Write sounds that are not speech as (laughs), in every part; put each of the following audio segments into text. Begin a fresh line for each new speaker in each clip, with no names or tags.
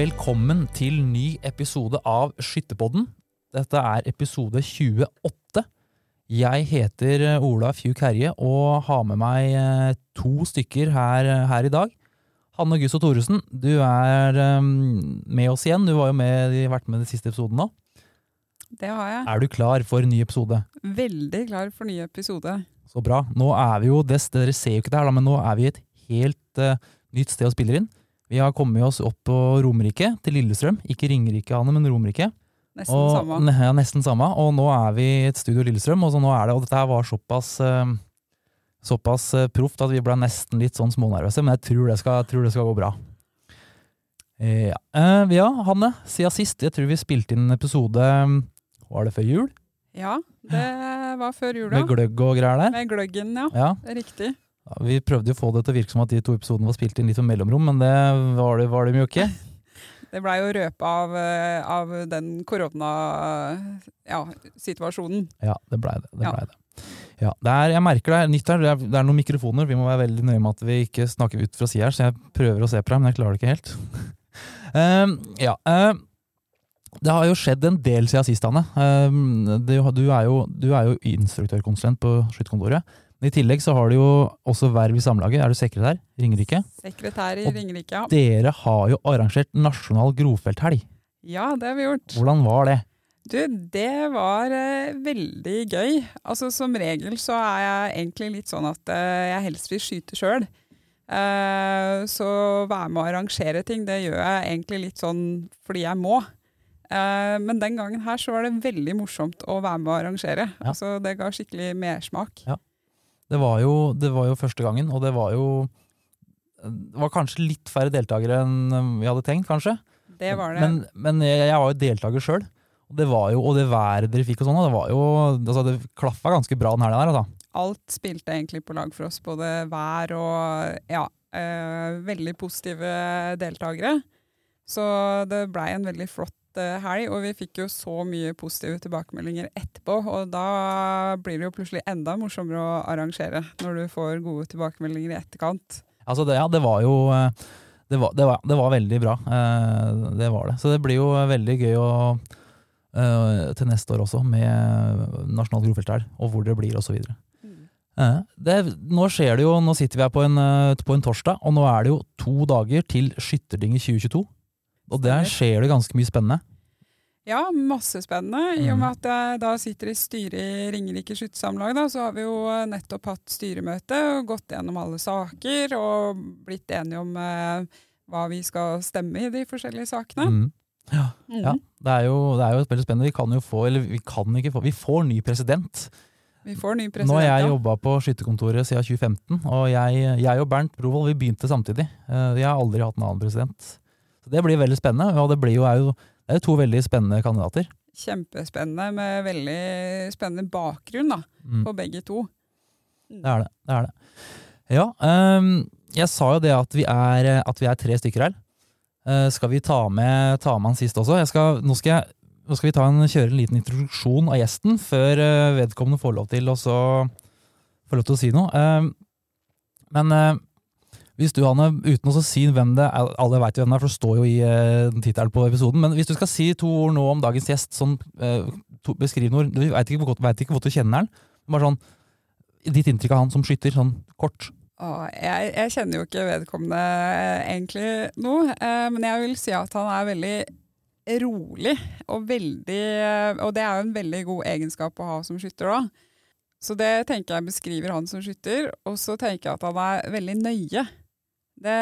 velkommen til ny episode av Skytterpodden. Dette er episode 28. Jeg heter eh, Ola Fjuk Herje og har med meg eh, to stykker her, her i dag. Hanne Gusso Thoresen, du er eh, med oss igjen. Du har jo med, vært med i den siste episoden nå.
Det har jeg.
Er du klar for ny episode?
Veldig klar for ny episode.
Så bra. Nå er vi jo, Dere ser jo ikke det her, men nå er vi et helt uh, nytt sted å spille inn. Vi har kommet oss opp på Romerike, til Lillestrøm. Ikke Ringerike, Anne, men Romerike.
Nesten
og,
samme.
ne- Ja, nesten samme. Og nå er vi i et studio Lillestrøm, og, så nå er det, og dette her var såpass uh, Såpass uh, proft at vi ble nesten litt sånn smånervøse, men jeg tror det skal, tror det skal gå bra. Eh, ja. Ja, Hanne, siden sist, jeg tror vi spilte inn en episode Var det før jul?
Ja, det var før jula.
Med gløgg og greier der?
Med gløggen, ja.
Ja.
Riktig.
Ja, vi prøvde jo å få det til å virke som at de to episodene var spilt inn litt på mellomrom, men det var det, var de (laughs) jo ikke.
Det blei jo røpa av, eh, av den koronasituasjonen.
Ja, det blei det. det,
Ja.
ble det. Ja, det er, jeg merker det er nytt her. Det er, det er noen mikrofoner. Vi må være veldig nøye med at vi ikke snakker ut fra sida her, så jeg prøver å se på deg, men jeg klarer det ikke helt. uh, (laughs) ja, uh, det har jo skjedd en del siden sist, Anne. Uh, det, du, er jo, du er jo instruktørkonsulent på skytterkontoret. I tillegg så har du jo også verv i Samlaget. Er du sekretær? Ringerike?
Sekretær i
Og
Ringerike, ja.
Dere har jo arrangert nasjonal grovfelthelg.
Ja, det har vi gjort.
Hvordan var det?
Du, det var eh, veldig gøy. Altså Som regel så er jeg egentlig litt sånn at eh, jeg helst vil skyte sjøl. Eh, så være med å arrangere ting, det gjør jeg egentlig litt sånn fordi jeg må. Eh, men den gangen her så var det veldig morsomt å være med å arrangere.
Ja.
Altså Det ga skikkelig mersmak.
Det var, jo, det var jo første gangen, og det var jo Det var kanskje litt færre deltakere enn vi hadde tenkt, kanskje.
Det var det.
Men, men jeg, jeg var jo deltaker sjøl. Og det var jo, og det været dere fikk og sånn, det var jo altså Det klaffa ganske bra den helga der, altså.
Alt spilte egentlig på lag for oss, både vær og ja, øh, veldig positive deltakere. Så det blei en veldig flott eh, helg, og vi fikk jo så mye positive tilbakemeldinger etterpå. Og da blir det jo plutselig enda morsommere å arrangere, når du får gode tilbakemeldinger i etterkant.
Altså det, ja, det var jo eh, det var, det, var, det var veldig bra. eh, Det var det. Så det blir jo veldig gøy å, eh, til neste år også, med nasjonalt grovfelthelg, og hvor det blir, og så videre. Eh, nå skjer det jo, nå sitter vi her på en, på en torsdag, og nå er det jo to dager til Skytterdinget 2022. Og der skjer det ganske mye spennende.
Ja, masse spennende. I og
Mm.
med at jeg da sitter i styret i Ringerike skyttersamlag, så har vi jo eh, nettopp hatt styremøte og gått gjennom alle saker og blitt enige om eh, hva vi skal stemme i de forskjellige sakene.
Mm. Ja,
mm.
ja. Det, er jo, det er jo veldig spennende. Vi kan jo få, eller vi kan ikke få, vi får ny president.
Vi får ny president, Nå
har jeg
ja.
jobba på skytterkontoret siden 2015, og jeg, jeg og Bernt Brovold vi begynte samtidig. Vi Jeg har aldri hatt en annen president. Så Det blir veldig spennende, og det, blir jo, er jo, det er jo to veldig spennende kandidater.
Kjempespennende med veldig spennende bakgrunn da,
Mm.
på begge to.
Det er det. det, er det. Ja, um, jeg sa jo det at vi er, at vi er tre stykker her. Uh, skal vi ta med, ta med han sist også? Skal, nå, skal jeg, nå skal vi ta en, kjøre en liten introduksjon av gjesten, før eh, vedkommende får lov til å så- får lov til å si noe. Uh, men eh, hvis du, Hanne, uten å si hvem det er Alle veit hvem det er, for det står jo i uh, tittelen på episoden. Men hvis du skal si to ord nå om dagens gjest, sånn uh, to, beskriv noe Du veit ikke, vet ikke hvor du kjenner han. Bare sånn Ditt inntrykk av han som skytter, sånn kort.
Åh, jeg, jeg kjenner jo ikke vedkommende eh, egentlig nå, eh, men jeg vil si at han er veldig rolig og veldig Og det er jo en veldig god egenskap å ha som skytter òg. Så det tenker jeg beskriver han som skytter. Og så tenker jeg at han er veldig nøye. Det,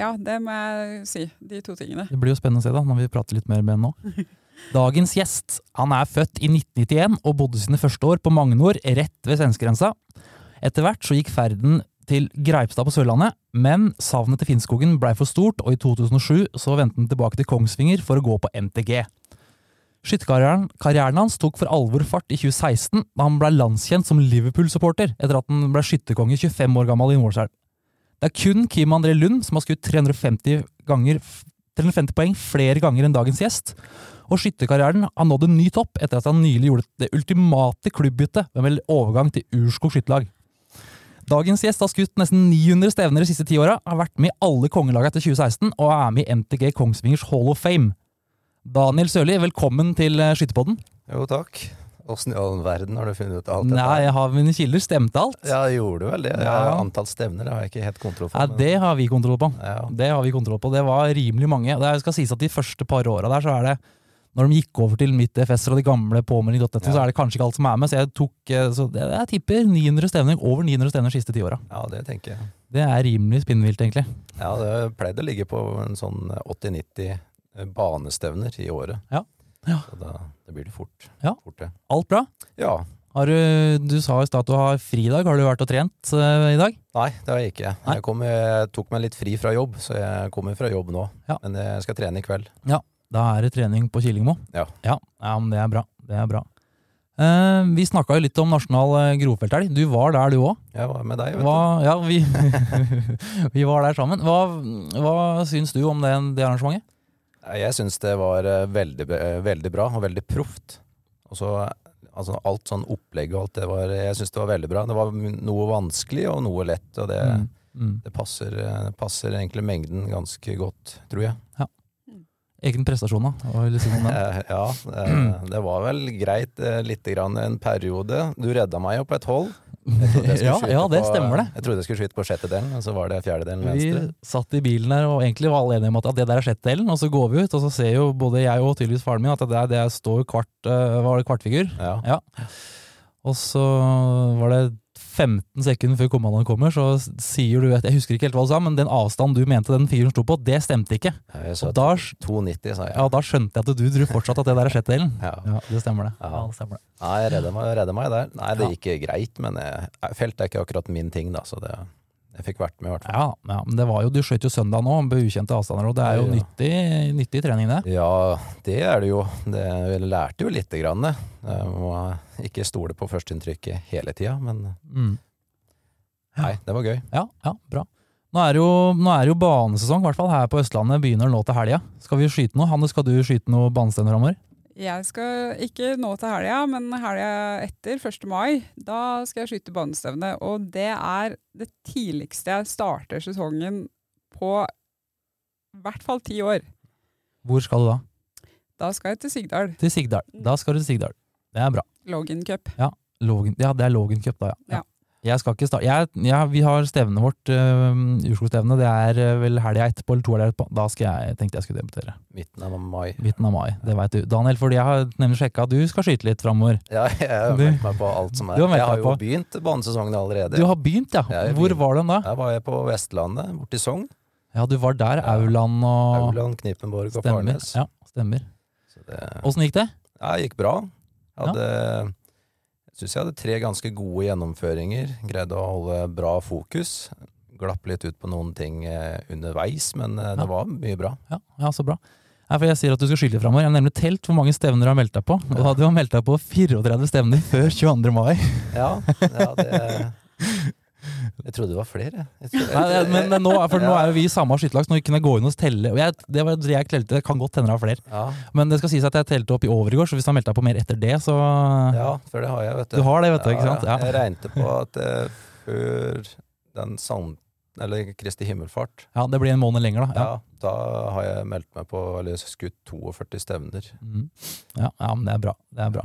ja, det må jeg si. De to tingene.
Det blir jo spennende å se da, når vi prater litt mer med henne nå. (laughs) Dagens gjest han er født i 1991 og bodde sine første år på Magnor, rett ved svenskegrensa. Etter hvert så gikk ferden til Greipstad på Sørlandet, men savnet til Finnskogen blei for stort, og i 2007 så vendte han tilbake til Kongsvinger for å gå på NTG. Skytterkarrieren hans tok for alvor fart i 2016, da han ble landskjent som Liverpool-supporter etter at han ble skytterkonge 25 år gammel i Målselv. Det er kun Kim André Lund som har skutt 350, ganger, 350 poeng flere ganger enn dagens gjest, og skytterkarrieren har nådd en ny topp etter at han nylig gjorde det ultimate klubbbyttet med vel overgang til Urskog skytterlag. Dagens gjest har skutt nesten 900 stevner de siste ti åra, har vært med i alle kongelagene etter 2016 og er med i MTG Kongsvingers Hall of Fame. Daniel Sørli, velkommen til eh, Skytterpodden.
Jo, takk. Åssen i all verden har du funnet ut alt dette?
Nei, jeg har mine kilder. Stemte alt?
Ja, gjorde du vel det?
Ja.
Antall stevner det har jeg ikke helt kontroll på. Nei,
det har vi kontroll på.
Ja.
Det har vi kontroll på. Det var rimelig mange. Det skal sies at De første par åra der, så er det når de gikk over til mitt FS og de gamle påmelding.net, så er det kanskje ikke alt som er med. Så jeg tok eh, så det, Jeg tipper 900 stevner, over 900 stevner de siste ti åra.
ja, det tenker jeg.
Det er rimelig spinnvilt, egentlig.
Ja, det pleide å ligge på en sånn 80-90 banestevner i året.
Ja. Ja.
Så da da, blir det fort.
Ja.
fort det.
Alt bra?
Ja.
Har du, du sa i stad at du har fridag. Har du vært og trent uh, i dag?
Nei, det har jeg ikke. Jeg, kom, jeg tok meg litt fri fra jobb, så jeg kommer fra jobb nå.
Ja.
Men jeg skal trene i kveld.
Ja, Da er det trening på Killingmo.
Ja.
ja. men det er bra. Det er bra. Uh, vi snakka jo litt om nasjonal eh, grovfelthelg. Du var der, du òg.
Jeg var med deg, vet
Hva, ja, vi, (laughs) vi var der sammen. Hva, hva syns du om det, det arrangementet?
Nei, Jeg syns det var eh, veldig, eh, veldig bra og veldig proft. Og så altså alt sånn opplegg og alt det var Jeg syns det var veldig bra. Det var noe vanskelig og noe lett, og det,
Mm, mm.
det passer, eh, passer egentlig mengden ganske godt, tror jeg.
Egen prestasjon, da? Si?
Eh, ja, eh, det var vel greit eh, lite grann en periode. Du redda meg jo på et hold. (laughs)
Ja, ja, det
på-
stemmer det.
Jeg trodde jeg skulle skyte på sjettedelen, og så var det fjerdedelen
Vi satt i bilen der og egentlig var alle enige om at det der er sjettedelen, og så går vi ut, og så ser jo både jeg og tydeligvis faren min at det der det står kvart, eh, var det kvartfigur.
Ja.
Ja. Og så var det 15 sekunder før kommandoen kommer, så sier du at Jeg husker ikke helt hva du sa, men den avstanden du mente den figuren sto på, det stemte ikke.
Sa
da,
2,90, sa jeg.
ja, da skjønte jeg at du tror fortsatt at det der er sjettedelen.
Ja.
Ja, det stemmer det.
Ja.
Ja, det stemmer det.
Nei, jeg redder meg, redder meg der. Nei, det
Ja.
gikk greit, men jeg, felt er ikke akkurat min ting, da, så det, jeg fikk vært med, i hvert fall.
Ja, ja, men det var jo, du skjøt jo søndag nå, på ukjente avstander, og det er jo
Ja,
nyttig, nyttig trening, det.
Ja, det er det jo. Det, jeg lærte jo lite grann. det. Jeg må ikke stole på førsteinntrykket hele tida, men
Mm.
nei, det var gøy.
Ja, ja, bra. Nå er, jo, nå er det jo banesesong, i hvert fall her på Østlandet. Begynner nå til helga. Skal vi skyte noe? Hanne, skal du skyte noe banestevner framover?
Jeg skal ikke nå til helga, men helga etter, 1. mai, da skal jeg skyte banestevne. Og det er det tidligste jeg starter sesongen på i hvert fall ti år.
Hvor skal du da?
Da skal jeg til Sigdal.
Til Sigdal. Da skal du til Sigdal. Det er bra.
Logan Cup.
Logan, ja, det er Logan Cup, da, ja.
Ja.
Jeg skal ikke starte. Jeg, ja, vi har stevnet vårt, uh, Urskogstevnet. Det er uh, vel helga etterpå, eller to helger etterpå. Da skal jeg, tenkte jeg skulle debutere.
Midten av mai.
Midten av mai. Det veit du. Daniel, fordi jeg har nemlig sjekka at du skal skyte litt framover.
Ja, jeg har
Du-
meldt meg på alt som er.
Har
jeg har jo
på.
begynt banesesongen allerede.
Du har begynt, ja.
Har
Hvor
begynt.
var den da?
Der var jeg på Vestlandet, borti Sogn.
Ja, du var der.
Ja.
Auland og
Auland, Knippenborg og
Stemmer.
Farnes.
Ja, stemmer.
Så det
gikk det?
ja, det gikk bra. Hadde, Jeg syns jeg hadde tre ganske gode gjennomføringer. Greide å holde bra fokus. Glapp litt ut på noen ting eh, underveis, men det
Ja.
var mye bra.
Ja, ja så bra. Ja, for jeg sier at du skal skylde framover. Jeg har nemlig telt hvor mange stevner du har meldt deg på. Og da hadde du meldt deg på 34 stevner før 22. mai.
Ja, ja det (laughs) Jeg trodde det var flere. Trodde,
Nei, men men nå, for nå er jo vi i samme skytterlag, så nå kunne jeg gå inn og telle. Jeg, det var det jeg telte. Det kan godt hende det var flere.
ja,
Men det skal sies at jeg telte opp i overgård, så hvis du har meldt deg på mer etter det, så
ja, for det har jeg, vet du.
Du har det, vet du, ikke sant?
Ja,
Ja.
Jeg regnet på at eh, før den sand... Eller Kristi himmelfart,
Ja, det blir en måned lenger, da.
ja.
Ja,
da har jeg meldt meg på, eller skutt 42 stevner.
Mm. ja, ja men det er bra. Det er bra.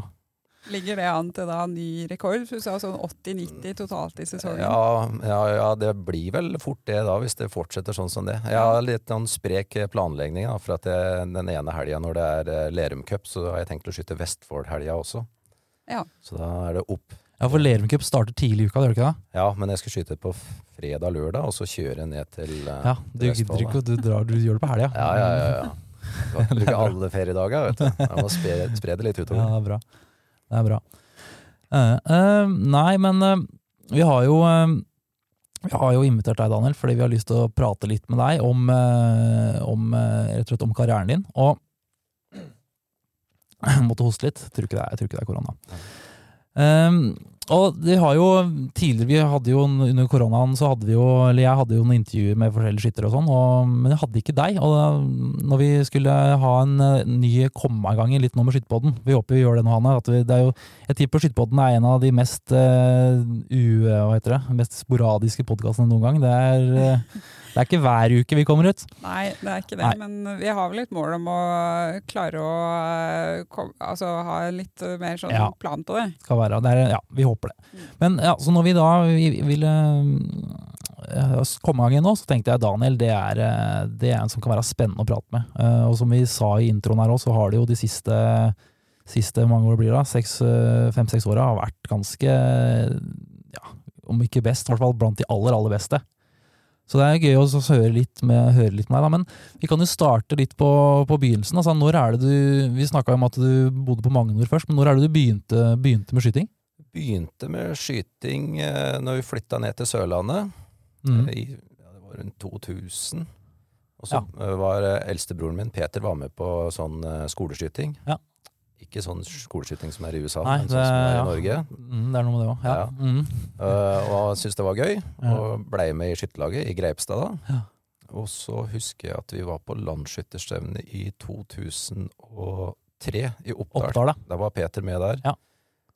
Ligger det an til da ny rekord? Du sa sånn 80-90 totalt i sesongen.
Ja, ja, ja, det blir vel fort det da, hvis det fortsetter sånn som det. Jeg har litt sånn sprek planlegging, da, for at jeg, den ene helga når det er eh, Lerum Cup, så har jeg tenkt å skyte Vestfold-helga også.
Ja.
Så da er det opp.
Ja, for Lerum Cup starter tidlig i uka, gjør det ikke det?
Ja, men jeg skal skyte på fredag-lørdag, og så kjøre ned til eh,
Ja, du gidder ikke, du, drar, du gjør det på helga.
Ja, ja, ja. ja. (laughs) Du kan ikke bruke alle feriedager, vet du. Jeg må spre, spre det litt utover.
Ja, det er bra. Det er bra. Uh, uh, nei, men uh, vi har jo Vi har jo invitert deg, Daniel, fordi vi har lyst til å prate litt med deg om, om, slett om karrieren din. Og jeg (clears throat) måtte hoste litt. Tror ikke det er, jeg tror ikke det er korona. Um, Og de har jo tidligere, vi hadde jo under koronaen så hadde vi jo, eller jeg hadde jo noen intervjuer med forskjellige skyttere og sånn, men jeg hadde ikke deg. Og da, når vi skulle ha en eh, ny komme i litt nå med Skytterpodden, vi håper vi gjør det nå, Hanne. At vi, det er jo, jeg tipper Skytterpodden er en av de mest uh, u, hva heter det, mest sporadiske podkastene noen gang. Det er, uh, det er ikke hver uke vi kommer ut.
Nei, det er ikke det.
Nei.
Men vi har vel et mål om å klare å eh, kom, altså, ha litt mer sånn
Ja.
plan på det.
skal være. Det er, ja, vi håper det.
Mm.
Men ja, så når vi da ville eh, komme i gang igjen nå, så tenkte jeg Daniel, det er, eh, det er en som kan være spennende å prate med. Eh, Og som vi sa i introen her òg, så har det jo de siste, siste mange år blir da, eh, fem-seks åra, har vært ganske, ja, om ikke best, i hvert fall blant de aller, aller beste. Så det er gøy å så høre litt med, høre litt med deg, da. Men vi kan jo starte litt på, på begynnelsen. Altså, når er det du, vi snakka om at du bodde på Magnor først, men når er det du begynte, begynte med skyting?
Begynte med skyting eh, når vi flytta ned til Sørlandet.
Mm.
I, ja, det var rundt 2000. Og så ja. var eh, eldstebroren min, Peter, var med på sånn eh, skoleskyting.
Ja.
Ikke sånn skoleskyting som er i USA,
Nei,
men sånn som er i. Norge.
Mm, det er noe med det òg. Ja. Mm.
Uh, og syntes det var gøy, og blei med i skytterlaget i Greipstad da.
Ja.
Og så husker jeg at vi var på landsskytterstevne i 2003 i Oppdal.
Oppdal, da.
Da var Peter med der.
Ja.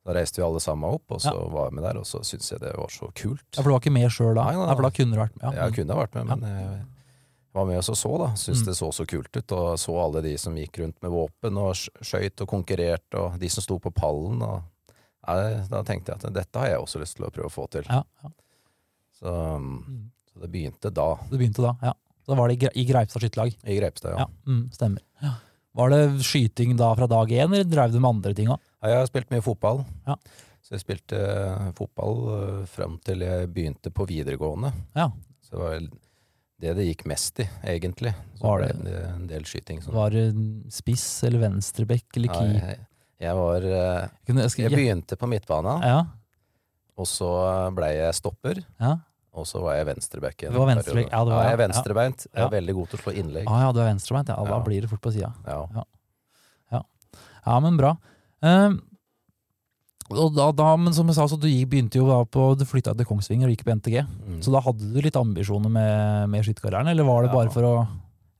Da reiste vi alle sammen opp, og så
Ja.
var jeg med der, og så syntes jeg det var så kult.
Ja, for du var ikke med sjøl da?
Nei, nei, nei.
Ja, for da kunne du vært med. Ja.
Jeg kunne vært med, men jeg var med og så, da. Syntes
Mm.
det så så kult ut, og så alle de som gikk rundt med våpen og sk- skøyt og konkurrerte, og de som sto på pallen. Og, ja, da tenkte jeg at dette har jeg også lyst til å prøve å få til.
Ja, ja.
Så, um,
Mm.
så det begynte da,
Det begynte da, ja. Da var det i Greipstad skytterlag.
i Greipstad.
Ja.
Ja.
Mm, stemmer. Ja. Var det skyting da fra dag én, eller drev du med andre ting òg?
Ja, Jeg har spilt mye fotball.
Ja.
Så jeg spilte eh, fotball uh, fram til jeg begynte på videregående.
Ja.
Så det var det det gikk mest i, egentlig. Så
Var
ble
det-
det en del skyting. Sånn.
Var det spiss eller venstrebekk eller
Ja,
keeper?
jeg, jeg var eh,
jeg
Jeg begynte på midtbana,
Ja,
og så blei jeg stopper.
ja.
Og så var jeg venstrebekk.
Ja, var ja,
jeg er
ja.
venstrebeint. Jeg er veldig god til å slå innlegg.
Ah, ja, du er venstrebeint, ja. Da
Ja.
blir det fort på sida.
Ja.
Ja, men bra. Og da, da, men som jeg sa, så du begynte jo på Du flytta til Kongsvinger og gikk på NTG.
Mm.
Så da hadde du litt ambisjoner med, med skytterkarrieren, eller var det
Ja.
bare for å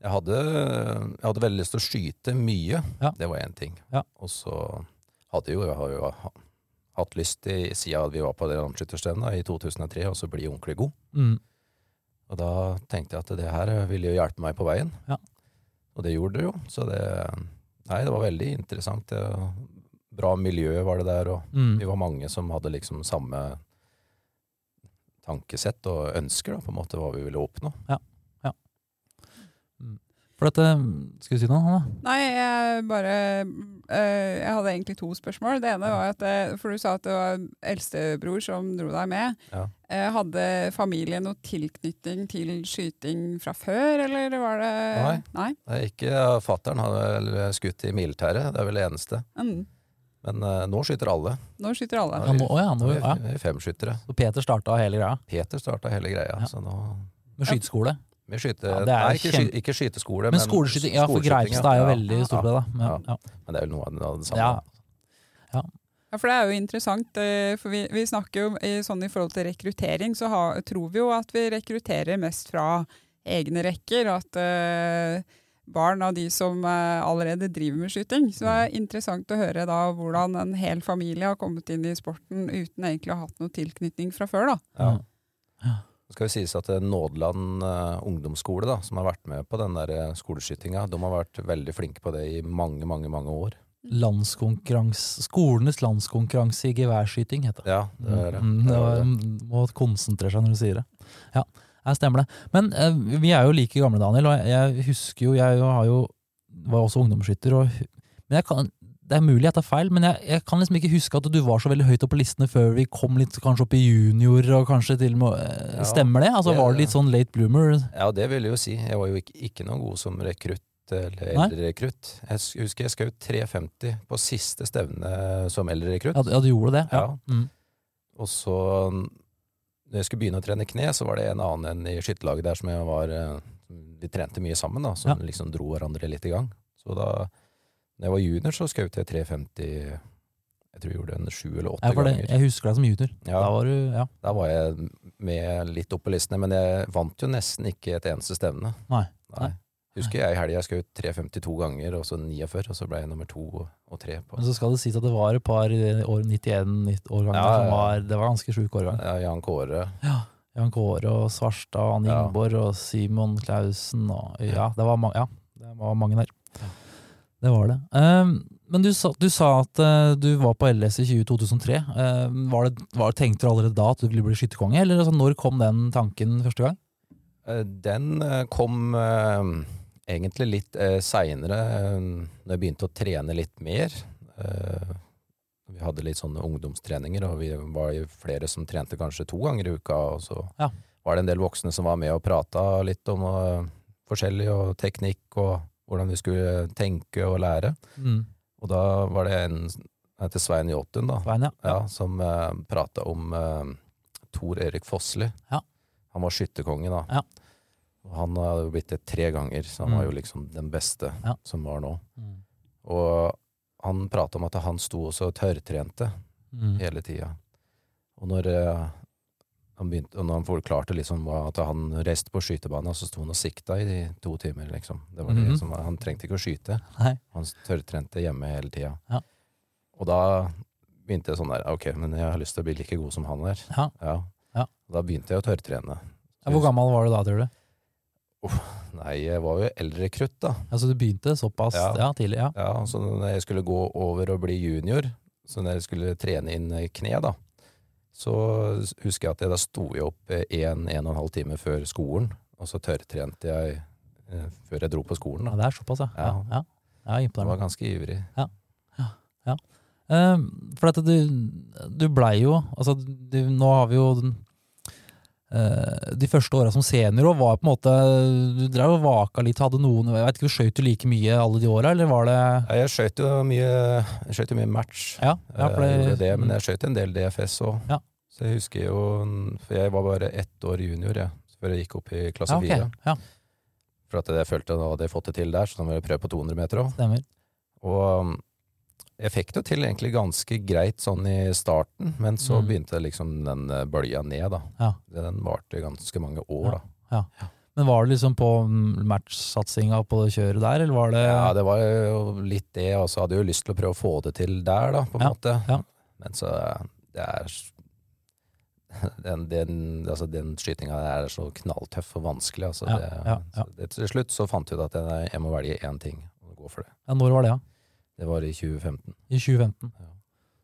Jeg, hadde, jeg hadde veldig lyst til å skyte mye.
Ja.
Det var én ting.
Ja.
Og så hadde jo, jeg har jo hatt lyst i, siden vi var på det landsskytterstevnet i 2003, og så bli ordentlig god.
mm,
Og da tenkte jeg at det her ville jo hjelpe meg på veien.
Ja.
Og det gjorde det jo. Så det Nei, det var veldig interessant. Bra miljø var det der, og
mm.
vi var mange som hadde liksom samme tankesett og ønsker, da, på en måte, hva vi ville oppnå. Ja. ja.
For dette Skal du si noe, Anna?
Nei, jeg bare eh, Jeg hadde egentlig to spørsmål. Det ene var at eh, For du sa at det var eldstebror som dro deg med.
Ja.
Eh, hadde familien noe tilknytning til skyting fra før, eller var det
Nei.
Nei?
Det Ikke Fattern hadde vel skutt i militæret, det er vel det eneste.
Mm.
Men uh, nå skyter alle.
Nå skyter alle.
Ja, nå, å ja, nå,
Vi
ja.
er- vi er femskyttere.
Så Peter starta hele greia
Peter starta hele greia.
Ja.
Så nå
med skyteskole.
Med skyte,
Ja, det er
Nei, ikke, sky,
kjempe-
ikke skyteskole,
Men skoleskyting, ja, for Greipstad er jo
ja.
veldig stort på det, da. Men,
Ja.
ja.
Men det er jo noe av det- det samme.
Ja.
Ja, for det er jo interessant, eh, for vi, vi snakker jo i, sånn i forhold til rekruttering, så ha, tror vi jo at vi rekrutterer mest fra egne rekker, at eh, barn av de som eh, allerede driver med skyting. Så det er interessant å høre da hvordan en hel familie har kommet inn i sporten uten egentlig å ha hatt noe tilknytning fra før. da.
Ja.
Ja.
Det skal jo sies at eh, Nådeland eh, ungdomsskole, da, som har vært med på den der skoleskytinga, de har vært veldig flinke på det i mange, mange mange år.
Landskonkurranse Skolenes landskonkurranse i geværskyting, heter det.
Ja, det er det.
Mm, det
Det er det.
må konsentrere seg når du sier det. Ja, her stemmer det. Men eh, vi er jo like gamle, Daniel, og jeg, husker jo Jeg har jo, var også ungdomsskytter. Og, men kan, det er mulig jeg tar feil, men jeg, jeg kan liksom ikke huske at du var så veldig høyt oppe på listene før vi kom litt kanskje opp i junior, og kanskje til og med eh,
Ja,
Stemmer det? Altså
det-
Var det litt sånn late bloomer?
Ja, det vil jeg jo si. Jeg var jo ikke, ikke noe god som rekrutt eller eldrerekrutt. Jeg husker jeg skjøt 350 på siste stevne som eldrerekrutt.
Ja, ja, du gjorde det? Ja.
Ja.
Mm.
Og så, når jeg skulle begynne å trene kne, så var det en annen enn i skytterlaget der som jeg var eh, Vi trente mye sammen, da, som
Ja.
liksom dro hverandre litt i gang. Så da når jeg var junior, så skjøt jeg 350 Jeg tror jeg gjorde en sju eller åtte ganger.
jeg husker deg som junior.
Ja,
Da var du Ja.
da var jeg med litt opp på listene, men jeg vant jo nesten ikke et eneste stevne.
Nei.
Nei. Husker jeg i helga jeg skjøt 3,52 ganger, og så 49, og så ble jeg nummer to og tre på
Men så skal det sies at det var et par år 91-årganger
Ja,
som var Det var ganske sjuk årgang.
ja, Jan Kåre.
Ja. Jan Kåre og Svarstad, Anne
Ja.
Ingeborg og Simon Klausen og Ja, det var, ma ja, det var mange der. Det var det. Um, men du sa, du sa at uh, du var på LS i 2003. Uh, var det, var, tenkte du allerede da at du ville bli skytterkonge, eller altså, når kom den tanken første gang?
Uh, Den eh, kom eh, egentlig litt eh, seinere, eh, når jeg begynte å trene litt mer. Eh, vi hadde litt sånne ungdomstreninger, og vi var jo flere som trente kanskje to ganger i uka. Og så
Ja.
var det en del voksne som var med og prata litt om eh, forskjellig, og teknikk, og hvordan vi skulle tenke og lære.
Mm.
Og da var det en han heter Svein Jåtun, da,
Svein, ja.
ja, som uh, prata om eh, Tor Erik Fossli.
Ja.
Han var skytterkonge, da. Han hadde jo blitt det tre ganger, så han
Mm.
var jo liksom den beste
Ja.
som var nå.
Mm.
Og han prata om at han sto også og tørrtrente
Mm.
hele tida. Og når eh, han begynte, og når han forklarte liksom at han reiste på skytebanen, så sto han og sikta i de to timer, liksom. Det var det
Mhm.
som, han trengte ikke å skyte.
Nei.
Han tørrtrente hjemme hele tida.
Ja.
Og da begynte jeg sånn der, ok, men jeg har lyst til å bli like god som han er.
Ja.
Ja. Da begynte jeg å tørrtrene.
Ja, Hvor gammel var du da, tror du?
Nei, jeg var jo eldre krutt, da.
Så Du begynte såpass ja.
Ja.
tidlig? Ja.
Ja, så når jeg skulle gå over og bli junior, så når jeg skulle trene inn kne, da, så husker jeg at jeg da sto jeg opp en, en og en halv time før skolen, og så tørrtrente jeg eh, før jeg dro på skolen. Da.
ja, Det er såpass, ja. ja.
Ja.
ja. ja
Jeg var ganske ivrig.
Ja, ja, ja. for at du, du blei jo altså du, Nå har vi jo den, eh, De første åra som senior var på en måte Du drev og vaka litt, hadde noen Jeg vet ikke, Skøyt du like mye alle de åra, eller var det
Ja, Jeg skjøt jo mye, jeg skjøt jo mye match,
Ja, ja for det,
gjorde det, men jeg skjøt en del DFS òg. Så jeg husker jo For jeg var bare ett år junior jeg, før jeg gikk opp i klasse fire.
Ja,
For at jeg følte at jeg hadde fått det til der, så da må jeg prøve på 200 meter òg. Og jeg fikk det til egentlig ganske greit sånn i starten, men så
Mm.
begynte liksom den eh, bølja ned, da.
Ja.
Den varte ganske mange år, da.
Men var det liksom på mm, matchsatsinga på det kjøret der, eller var det
Ja, det var jo litt det, og så hadde jeg jo lyst til å prøve å få det til der, da, på en
Ja,
måte.
ja.
Men så det er (laughs) den, den, altså den skytinga er så knalltøff og vanskelig. Altså
Ja,
det,
ja, ja.
Så det, til slutt så fant vi ut at jeg, jeg må velge én ting og gå for det.
ja, Når var det, ja?
Det var i 2015.
I 2015.
Ja.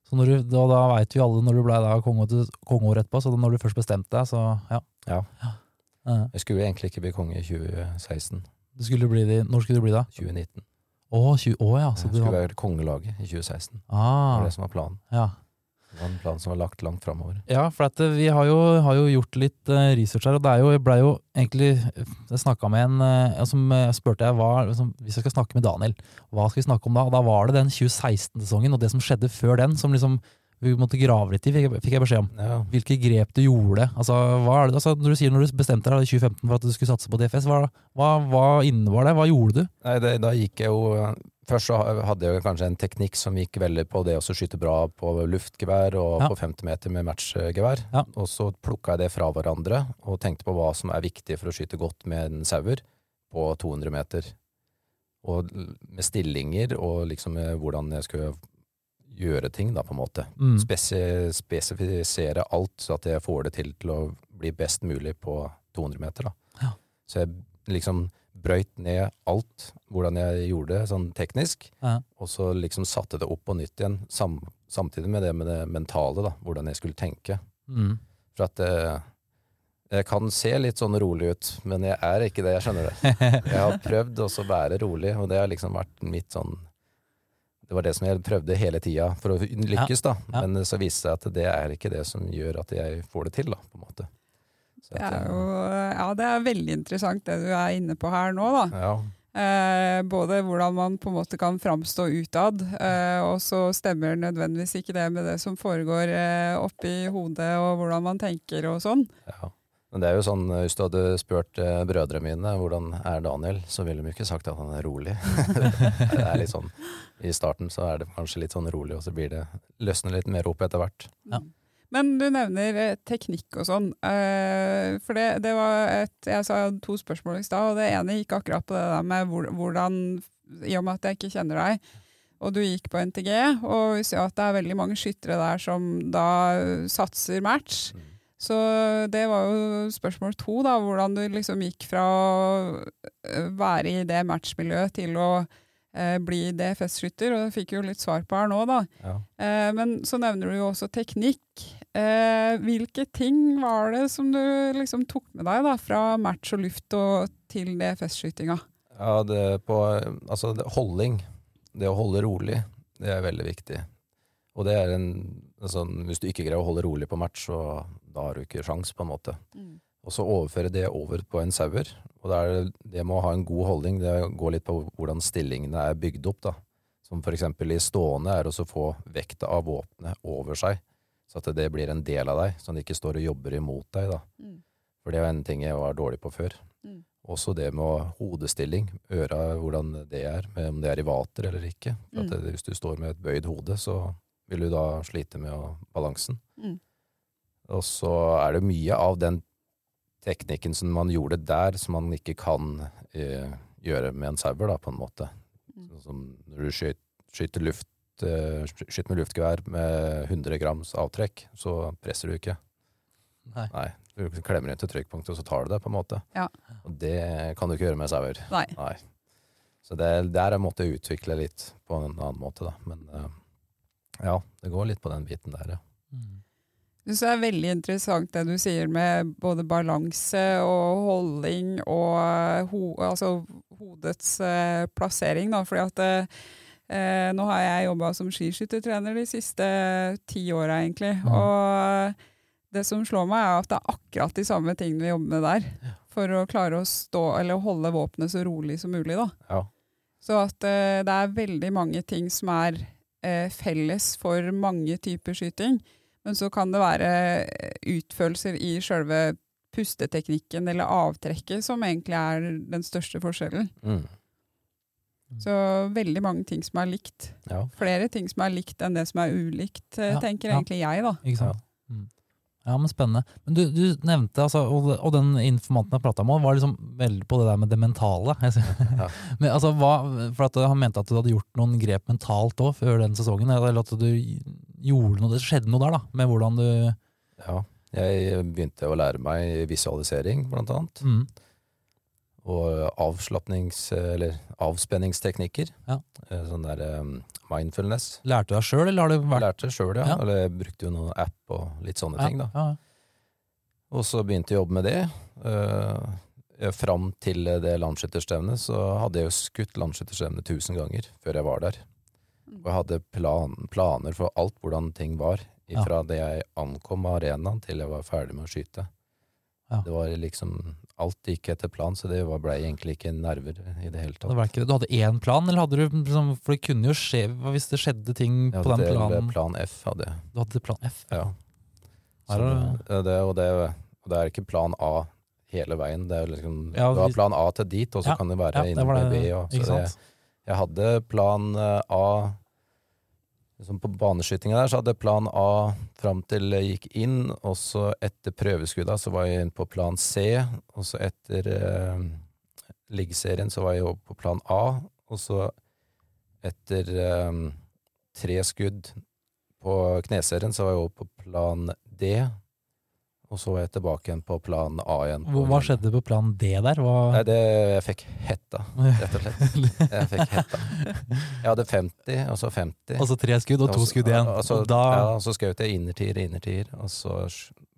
Så når du, da, da veit vi alle når du ble da etterpå, så når du først bestemte deg, så ja.
Ja.
ja.
Jeg skulle egentlig ikke bli konge i 2016.
Du skulle bli det, når skulle du bli da?
2019.
Å, 20, å ja. Så
Jeg skulle
hadde,
være kongelaget i 2016. Det
ah,
var det som var planen.
ja.
Det var en plan som var lagt langt framover.
Ja, for at eh, vi har jo, har jo gjort litt eh, research her, og det er jo, jeg blei jo egentlig Jeg snakka med en eh, som eh, spurte jeg hva liksom, Hvis jeg skal snakke med Daniel, hva skal vi snakke om da? Og da var det den 2016-sesongen og det som skjedde før den, som liksom vi måtte grave litt i, jeg, fikk jeg beskjed om.
Ja.
Hvilke grep du gjorde. Altså, hva er det, altså, når du sier når du bestemte deg i 2015 for at du skulle satse på DFS, hva, hva, hva innebar det? Hva gjorde du?
Nei, det, da gikk jeg jo Først så hadde jeg kanskje en teknikk som gikk veldig på det å skyte bra på luftgevær og
Ja.
på 50 meter med matchgevær.
Ja.
Og så plukka jeg det fra hverandre og tenkte på hva som er viktig for å skyte godt med en sauer på 200 meter. Og med stillinger og liksom hvordan jeg skulle gjøre ting, da, på en måte.
Mm.
Spesi spesifisere alt, så at jeg får det til til å bli best mulig på 200 meter. Da.
Ja.
Så jeg liksom brøyt ned alt, hvordan jeg gjorde det sånn teknisk,
Ja.
og så liksom satte det opp på nytt igjen, sam samtidig med det med det mentale, da, hvordan jeg skulle tenke.
Mm.
For at det, jeg kan se litt sånn rolig ut, men jeg er ikke det, jeg skjønner det. (laughs) Jeg har prøvd å være rolig, og det har liksom vært mitt sånn Det var det som jeg prøvde hele tida for å lykkes, da.
ja.
Men så viste det seg at det er ikke det som gjør at jeg får det til, da, på en måte. Så
Det er jo ja, det er veldig interessant det du er inne på her nå, da.
ja,
Eh, både hvordan man på en måte kan framstå utad, eh, og så stemmer nødvendigvis ikke det med det som foregår eh, oppi hodet, og hvordan man tenker og sånn.
ja. Men det er jo sånn, hvis du hadde spurt eh, brødrene mine hvordan er Daniel, så ville de ikke sagt at han er rolig. (laughs) det er litt sånn, I starten så er det kanskje litt sånn rolig, og så blir det løsner litt mer opp etter hvert.
Ja.
Men du nevner eh, teknikk og sånn. eh, For det, det var et Jeg sa to spørsmål i stad, og det ene gikk akkurat på det der med hvordan I og med at jeg ikke kjenner deg, og du gikk på NTG, og vi ser at det er veldig mange skyttere der som da satser match.
Mm.
Så det var jo spørsmål to, da. Hvordan du liksom gikk fra å eh, være i det matchmiljøet til å eh, bli DFS-skytter, og det fikk jo litt svar på her nå, da.
Ja.
Eh, men så nevner du jo også teknikk. Eh, hvilke ting var det som du liksom tok med deg da, fra match og luft og til det festskytinga?
Ja, det på, altså det, holding, det å holde rolig, det er veldig viktig. Og det er en altså, Hvis du ikke greier å holde rolig på match, så da har du ikke sjans på en måte. Og så overføre det over på en sauer. Og det, er, det med å ha en god holdning, det går litt på hvordan stillingene er bygd opp. da. Som for eksempel i stående er å få vekta av våpenet over seg, så at det blir en del av deg, så den ikke står og jobber imot deg. da.
Mm.
For det var en ting jeg var dårlig på før.
Mm.
Også det med hodestilling, øra, hvordan det er, om det er i vater eller ikke. For at
Mm.
det, hvis du står med et bøyd hode, så vil du da slite med å, balansen.
Mm.
Og så er det mye av den teknikken som man gjorde der, som man ikke kan eh, gjøre med en sauer, på en måte.
Mm.
Sånn som når du skyter, skyter, luft, eh, med luftgevær med 100 grams avtrekk, så presser du ikke.
Nei.
Nei, du klemmer inn til trykkpunktet, og så tar du det, på en måte.
Ja.
Og det kan du ikke gjøre med sauer.
Nei.
Nei. Så det, der jeg måtte utvikle litt på en annen måte, da. Men uh, ja, det går litt på den biten der, ja.
Mm.
Synes det er veldig interessant det du sier med både balanse og holdning og eh, ho, altså hodets uh, plassering. Da, fordi at eh, eh, nå har jeg jobba som skiskyttertrener de siste ti åra, egentlig.
Ja.
Og det som slår meg, er at det er akkurat de samme tingene vi jobber med der. For å klare å stå, eller holde våpenet så rolig som mulig. Da.
Ja.
Så at eh, det er veldig mange ting som er eh, felles for mange typer skyting. Men så kan det være eh, utførelser i sjølve pusteteknikken eller avtrekket som egentlig er den største forskjellen.
Mm.
Så veldig mange ting som er likt.
ja.
Flere ting som er likt enn det som er ulikt, eh,
Ja,
tenker
ja.
egentlig jeg, da.
Ikke sant? Mm. Ja, men spennende. Men du, du nevnte, altså, og, og den informanten jeg prata med, var liksom veldig på det der med det mentale. (laughs) Jeg
Ja. (laughs)
Men altså, hva, for at Han mente at du hadde gjort noen grep mentalt òg før den sesongen. Eller at du gjorde noe, det skjedde noe der, da, med hvordan du
ja. Jeg begynte å lære meg visualisering, blant annet.
mm,
Og avslapnings- eller avspenningsteknikker.
Ja.
Eh, Sånn der um, mindfulness.
Lærte du deg sjøl, eller har
du
vært
lærte sjøl, ja.
Ja.
Eller jeg brukte jo noen app og litt sånne ting, da.
Ja, ja.
Og så begynte jeg å jobbe med det. Uh, fram til det landsskytterstevnet så hadde jeg jo skutt landsskytterstevnet tusen ganger før jeg var der. Og jeg hadde plan, planer for alt hvordan ting var,
Ja.
fra det jeg ankom arenaen til jeg var ferdig med å skyte.
Ja.
Det var liksom Alt gikk etter plan, så det ble egentlig ikke nerver i det hele
Det
tatt.
var ikke, du hadde én plan, eller hadde du liksom, For det kunne jo skje hvis det skjedde ting
Jeg
på
hadde
den
det
planen.
plan F hadde jeg.
Du hadde plan F.
Ja. Så det, det, og, det, og det er ikke plan A hele veien. Det er liksom,
Ja,
du har plan A til dit, og så
Ja,
kan det være
Ja, det
inne på. B. Og, det,
sant?
jeg hadde plan eh, A liksom På baneskytinga der så hadde plan A fram til jeg gikk inn, og så etter prøveskudda så var jeg inne på plan C, og så etter eh, liggeserien så var jeg over på plan A, og så etter eh, tre skudd på kneserien så var jeg over på plan D, og så var jeg tilbake igjen på plan A igjen.
Hva hva skjedde på plan D der? Hva,
Nei, det, jeg fikk hetta, rett og slett. Jeg fikk hetta. Jeg hadde 50, og så 50.
altså tre skudd og to skudd igjen.
Og så,
da,
ja, og så skjøt jeg innertier, innertier, og så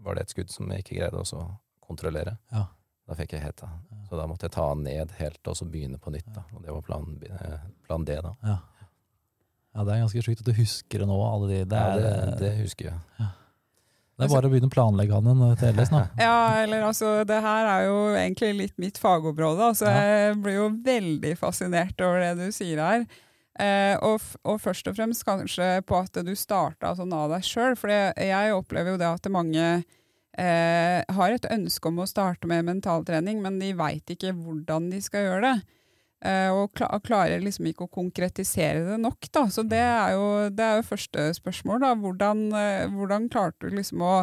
var det et skudd som jeg ikke greide å kontrollere.
Ja.
Da fikk jeg hetta. Så da måtte jeg ta den ned helt og så begynne på nytt. da. Og det var plan, eh, plan D, da.
ja. ja, det er ganske sjukt at du husker det nå. Alle de, det,
Ja,
er,
det, det husker jeg.
Det er bare å begynne å planlegge han en til LS nå.
Ja, eller altså, det her er jo egentlig litt mitt fagområde, så
Ja.
jeg blir jo veldig fascinert over det du sier her. Eh, og, og først og fremst kanskje på at du starta sånn av deg sjøl, for jeg opplever jo det at mange eh, har et ønske om å starte med mentaltrening, men de veit ikke hvordan de skal gjøre det. Eh, og klarer liksom ikke å konkretisere det nok. Da. Så det er, jo, det er jo første spørsmål. Da. Hvordan, eh, hvordan klarte du liksom å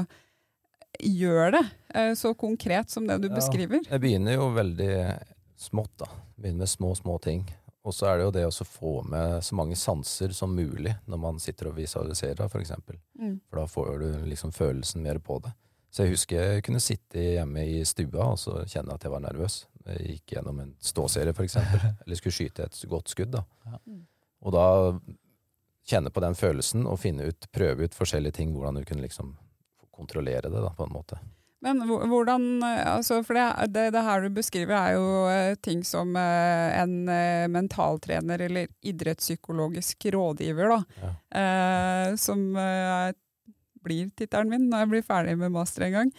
gjøre det eh, så konkret som det du
Ja.
beskriver?
Jeg begynner jo veldig smått, da. Begynner med små, små ting. Og så er det jo det å få med så mange sanser som mulig når man sitter og visualiserer, for eksempel.
Mm.
For da får du liksom følelsen mer på det. Så jeg husker jeg kunne sitte hjemme i stua og så kjenne at jeg var nervøs. Gikk gjennom en ståserie, for eksempel. (laughs) Eller skulle skyte et godt skudd, da. Og da kjenne på den følelsen og finne ut, prøve ut forskjellige ting, hvordan du kunne liksom kontrollere det, da, på en måte.
Men hvordan eh, altså For det, det, det her du beskriver, er jo eh, ting som eh, en mentaltrener eller idrettspsykologisk rådgiver, da,
Ja.
eh, som blir tittelen min når jeg blir ferdig med master en gang,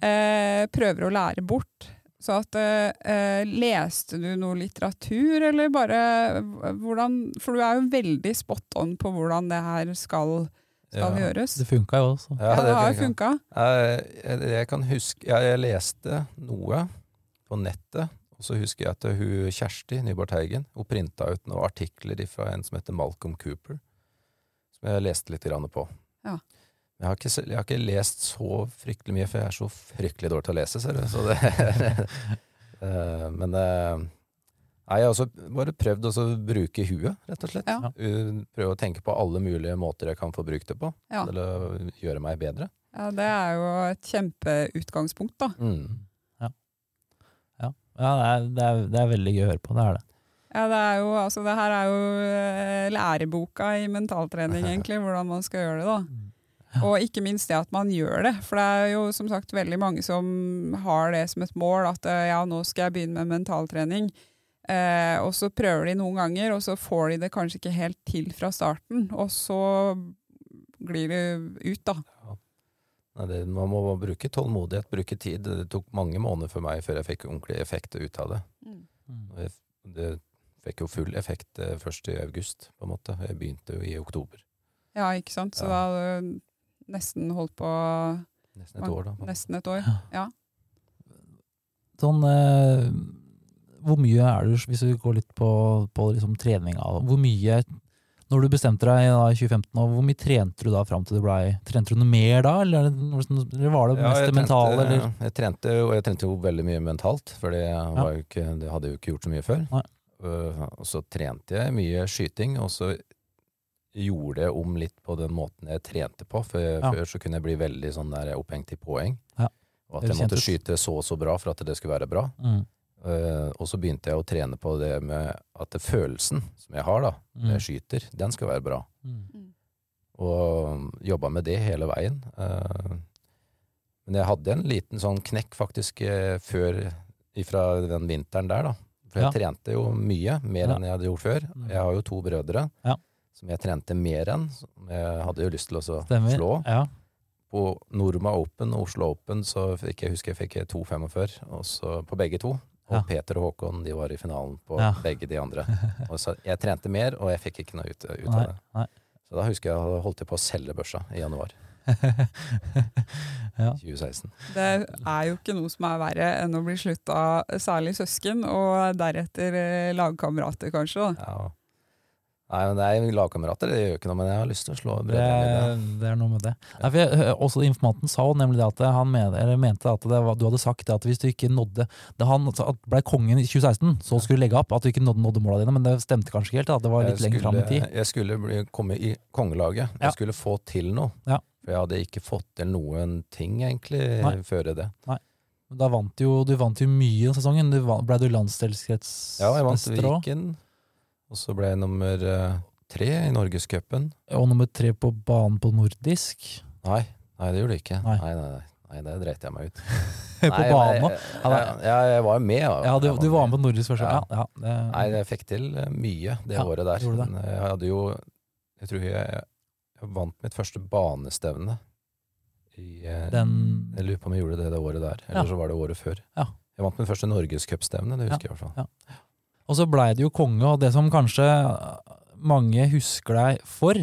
eh, prøver å lære bort. Så at eh, eh, Leste du noe litteratur, eller bare hvordan For du er jo veldig spot on på hvordan det her skal, skal
Ja.
gjøres.
Det funka jo også.
Ja, det har jo
funka. Jeg, jeg, kan huske jeg, Jeg leste noe på nettet, og så husker jeg at hun Kjersti Nyborg Teigen hun printa ut noen artikler fra en som heter Malcolm Cooper, som jeg leste litt grann på.
Ja.
Jeg har, ikke, jeg har ikke lest så fryktelig mye, for jeg er så fryktelig dårlig til å lese, ser du. Så det, (laughs) Eh, men eh, Nei, jeg har også bare prøvd å bruke huet, rett og slett.
Ja.
Prøve å tenke på alle mulige måter jeg kan få brukt det på,
Ja.
til å gjøre meg bedre.
Ja, det er jo et kjempeutgangspunkt, da.
Mm.
Ja, det er, det, er, det er veldig gøy å høre på. Det er det.
Ja, det er jo, altså det her er jo eh, læreboka i mentaltrening, (laughs) egentlig, hvordan man skal gjøre det. da. Og ikke minst det at man gjør det. For det er jo som sagt veldig mange som har det som et mål, at eh, ja, nå skal jeg begynne med mentaltrening. Eh, og så prøver de noen ganger, og så får de det kanskje ikke helt til fra starten. Og så glir det ut, da.
Nei, det, man må bruke tålmodighet, bruke tid. Det tok mange måneder for meg før jeg fikk ordentlig effekt ut av det.
Mm.
Og jeg, det fikk jo full effekt eh, først i august, på en måte. Jeg begynte jo i oktober.
Ja, ikke sant? Så
Ja.
da du nesten holdt på
Nesten et år, da.
nesten et år. Ja.
Sånn eh, Hvor mye er du, hvis vi går litt på, på liksom treninga, hvor mye Når du bestemte deg da, i 2015, og hvor mye trente du da fram til du blei Trente du noe mer da, eller, er eller var det
Ja,
mest det mentale, eller?
Jeg trente, jo- og jeg trente jo veldig mye mentalt, for det, var jo ikke, det hadde jeg jo ikke gjort så mye før.
Nei.
Uh, og så trente jeg mye skyting, og så gjorde det om litt på den måten jeg trente på. For
Ja.
Før så kunne jeg bli veldig sånn der opphengt i poeng.
Ja.
Og at jeg måtte
kjentes.
skyte så og så bra for at det skulle være bra.
Mm.
Uh, og så begynte jeg å trene på det med at det følelsen som jeg har da, når jeg skyter, den skal være bra.
Mm.
Og jobba med det hele veien. Uh, men jeg hadde en liten sånn knekk faktisk uh, før ifra den vinteren der, da. For jeg
Ja.
trente jo mye, mer
Ja.
enn jeg hadde gjort før.
Mm.
Jeg har jo to brødre
Ja.
Som jeg trente mer enn. Som jeg hadde jo lyst til å
Stemmer.
slå.
Ja.
På Norma Open og Oslo Open så fikk jeg husker jeg fikk 2,45 og så på begge to. Og
Ja.
Peter og Håkon de var i finalen på
Ja.
begge de andre. (laughs) Og så jeg trente mer, og jeg fikk ikke noe ut, ut
Nei,
av det.
nei.
Så da husker jeg jeg holdt jeg på å selge børsa i januar (laughs)
ja.
2016.
Det er jo ikke noe som er verre enn å bli slutta, særlig søsken, og deretter eh, lagkamerater, kanskje. Da.
Ja. Nei, men det er lagkamerater, det gjør ikke noe, men jeg har lyst til å slå brødrene mine.
det er noe med det. Nei, jeg, også Informanten sa jo nemlig at han men, eller mente at det var, du hadde sagt at hvis du ikke nådde Da han ble kongen i 2016, så skulle du legge opp at du ikke nådde, nådde måla dine, men det stemte kanskje ikke helt? at Det var litt lenger fram i tid.
jeg skulle bli, komme i kongelaget.
Ja.
Skulle få til noe.
Ja.
For jeg hadde ikke fått til noen ting, egentlig,
Nei.
før det.
Da vant jo, du vant jo mye den sesongen. Du vant, ble du landsdelskretsmester
Ja, jeg vant
Viken.
Viken, og så ble jeg nummer eh, tre i Norgescupen.
Og nummer tre på banen på nordisk.
Nei, nei, det gjorde jeg ikke.
Nei.
Nei, nei, nei. det dreit jeg meg ut. (laughs)
på banen Ja,
jeg, var jo med.
Ja, du,
Jeg
du var med på nordisk først. Ja.
Ja.
Det,
Nei, jeg fikk til eh, mye det året der.
det.
Men Jeg hadde jo Jeg tror jeg, jeg vant mitt første banestevne. I, eh,
den
Jeg lurer på om jeg gjorde det det året der, eller så var det året før.
Ja.
Jeg vant min første norgescupstevne, det husker jeg i hvert fall.
Og så blei du jo konge, og det som kanskje mange husker deg for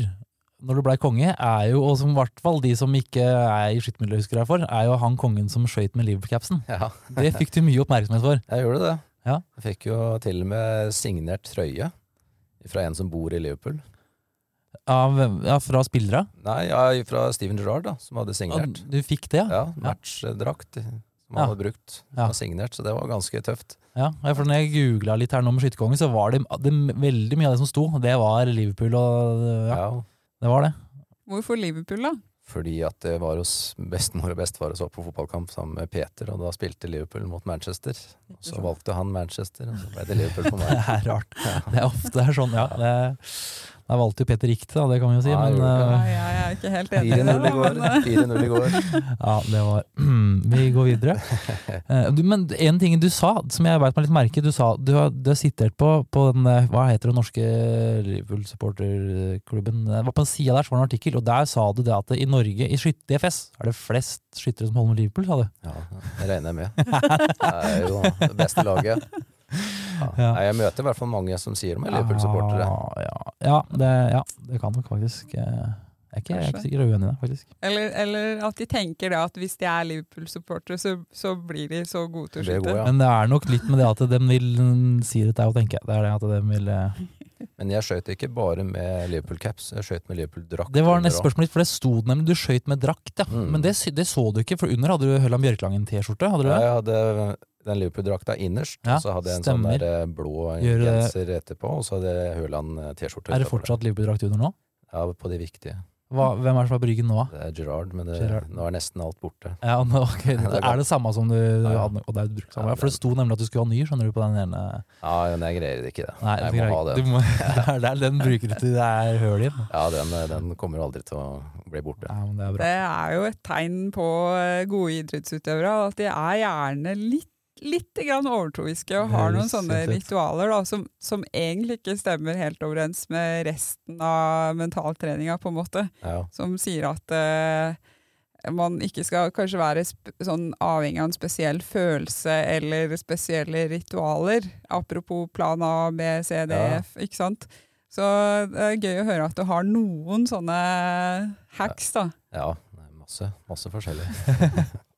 når du blei konge, er jo, og som i hvert fall de som ikke er i skyttermiljøet husker deg for, er jo han kongen som skøyt med Liverpool-capsen.
Ja, (laughs)
Det fikk du mye oppmerksomhet for.
jeg gjorde det.
Ja.
Jeg fikk jo til og med signert trøye fra en som bor i Liverpool.
Av, ja, fra spillere.
Nei, ja, fra Steven Gerrard, da, som hadde signert.
du fikk det, ja?
Ja, matchdrakt som han hadde brukt.
Ja.
signert, så det var ganske tøft.
Ja, for når jeg googla litt her nå med skytterkongen, så var det, det veldig mye av det som sto. Det var Liverpool og Ja,
Ja.
det var det.
Hvorfor Liverpool, da?
Fordi at det var hos bestemor og bestefar og så på fotballkamp sammen med Peter, og da spilte Liverpool mot Manchester. Og så valgte han Manchester, og så ble det Liverpool for (laughs)
Det er rart. Det er ofte det er sånn, ja. Det, da valgte jo Peter riktig, da, det kan vi jo si.
Ja,
Men uh,
Nei, jeg er ikke helt enig i det.
4-0 i går.
eh,
4-0 i går. (laughs)
ja, det var (clears throat) Vi går videre. Uh, du, men en ting du sa, som jeg beit meg litt merke Du sa du har, du har sitert på, på den eh, Hva heter den norske Liverpool-supporterklubben? Det var På en side der så var det en artikkel, og der sa du det at i Norge, i skyt- DFS, er det flest skyttere som holder med Liverpool, sa du?
Ja, det regner jeg med. Det er jo det beste laget. Ja. Jeg møter i hvert fall mange som sier de er Liverpool-supportere.
Ja, ja, ja, det, ja, det kan nok faktisk eh, Jeg er ikke, jeg er ikke sikkert uenig i det, faktisk.
Eller, eller at de tenker da at hvis de er Liverpool-supportere, så, så blir de så gode til å skyte.
ja.
Men det er nok litt med det at de vil mm, si det til deg å tenke. Det er det at de vil eh, (laughs)
Men jeg skøyt ikke bare med Liverpool-caps, jeg skøyt med Liverpool-drakt.
Det var neste spørsmål, for det sto nemlig du skøyt med drakt, ja.
Mm.
Men det, det så du ikke, for under hadde du Hølland Bjørklangen-T-skjorte. hadde du
Ja,
det?
jeg hadde den Liverpool-drakta innerst,
Ja,
og så hadde jeg en
stemmer.
sånn der eh, blå
Gjør det-
genser etterpå, og så hadde jeg Høland-T-skjorte.
Er det fortsatt Liverpool-drakt under nå?
Ja, på de viktige.
Hva, hvem er det som er på ryggen nå?
Det er Gerard, men det,
Gerard.
nå er nesten alt borte.
Ja, nå, ok, (laughs)
Det er
det er det samme som du
ja.
hadde Og det er brukt samme.
Ja,
for det sto nemlig at du skulle ha ny, skjønner du, på den ene
Ja, men jeg greier ikke det.
Nei,
jeg må ha det.
Du må, (laughs) (laughs) det er den bruker du til det er høl i den.
Ja, den, den kommer aldri til å bli borte.
Ja, men det er bra.
Det er jo et tegn på eh, gode idrettsutøvere at de er gjerne litt Litt grann overtroiske og har noen sånne ritualer da, som, som egentlig ikke stemmer helt overens med resten av mentaltreninga, på en måte.
Ja,
Som sier at uh, man ikke skal kanskje være sånn avhengig av en spesiell følelse eller spesielle ritualer. Apropos plan A, B, C, D,
Ja.
F, ikke sant. Så det er gøy å høre at du har noen sånne hacks, da.
ja masse, masse forskjellig. (laughs)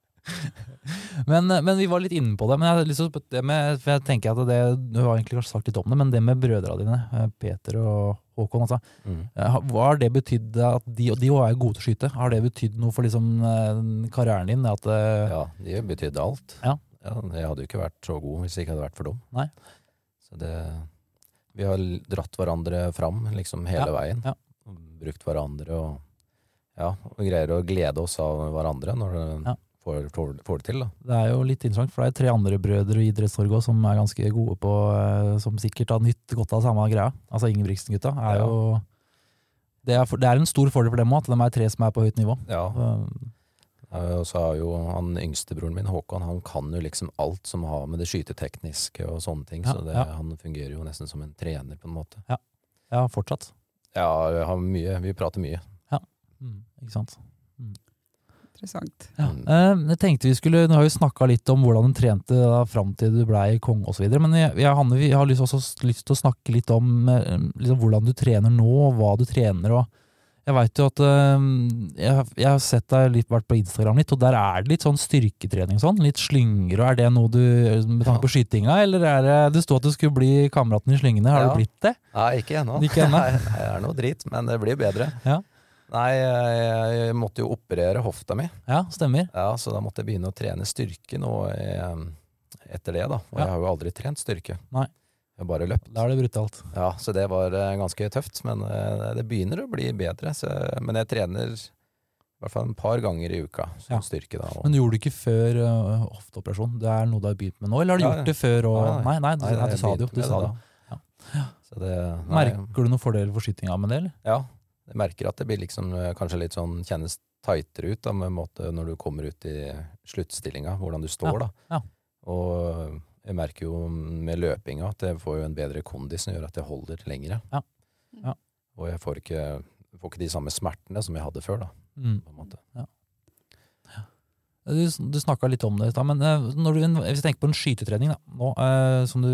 Men, men vi var litt inne på det. Men jeg, spørre det med, for jeg tenker at det, Du har egentlig kanskje sagt litt om det, men det med brødrene dine, eh, Peter og Håkon altså,
Mm.
eh, Hva har det betydd at de, og de er gode til å skyte? Har det betydd noe for liksom, eh, karrieren din? At, eh,
Ja, de betydde alt.
Ja.
jeg hadde jo ikke vært så god hvis jeg ikke hadde vært for dum.
Nei.
Så det, vi har dratt hverandre fram liksom hele
Ja,
veien.
ja.
Brukt hverandre og ja, og greier å glede oss av hverandre når det
Ja.
Får, får, får det til. da.
Det er jo litt interessant, for det er tre andre brødre i Idretts-Norge som er ganske gode på eh, Som sikkert har nytt godt av samme greia. Altså Ingebrigtsen-gutta er
Ja.
jo det er, for, det er en stor fordel for dem òg, at de er tre som er på høyt nivå.
Ja,
Eh,
Og så har jo han yngstebroren min, Håkon, han kan jo liksom alt som har med det skytetekniske og sånne ting.
Ja,
så det,
ja.
han fungerer jo nesten som en trener, på en måte.
Ja, fortsatt.
Ja, vi, har mye, vi prater mye.
Mm, ikke sant.
Interessant.
Ja. Eh, jeg tenkte vi skulle, Nå har vi snakka litt om hvordan du trente da, fram til du blei konge osv., men jeg, jeg, Hanne, vi har lyst, også lyst til å snakke litt om eh, liksom, hvordan du trener nå, og hva du trener. og Jeg veit jo at eh, jeg, jeg har sett deg litt, vært på Instagram litt, og der er det litt sånn styrketrening sånn. Litt slynger, og er det noe du med tanke på skytinga, eller er det Det sto at du skulle bli kameraten i slyngene, har
Ja.
du blitt det?
Nei, ikke ennå.
Ikke ennå? (laughs)
Nei, det er noe drit, men det blir bedre.
Ja.
Nei, jeg, jeg måtte jo operere hofta mi,
Ja, stemmer.
ja, så da måtte jeg begynne å trene styrke nå eh, etter det. da. Og
Ja.
jeg har jo aldri trent styrke.
Nei.
Jeg har bare løpt.
Da er det brutalt.
Ja, Så det var eh, ganske tøft, men eh, det begynner å bli bedre. Så, men jeg trener i hvert fall en par ganger i uka som
Ja.
styrke. da.
Men du gjorde det ikke før uh, hofteoperasjon? Det er noe du har begynt med nå, eller har du
Ja,
gjort det før? Og, nei,
Nei,
nei, du,
Nei,
nei, du sa det jo. Du sa det. Ja.
Så det,
Merker du noen fordeler for skytinga med det, eller?
Ja, jeg merker at det blir liksom eh, kanskje litt sånn kjennes tightere ut da, med måte når du kommer ut i sluttstillinga, hvordan du står da.
ja.
Og jeg merker jo med løpinga at jeg får jo en bedre kondis som gjør at jeg holder lengre.
Ja. Ja.
Og jeg får ikke, får ikke de samme smertene som jeg hadde før da,
Mm.
på en måte.
Du, du snakka litt om det, i stad, men eh, når du, hvis du tenker på en skytetrening, da, nå, eh, som du,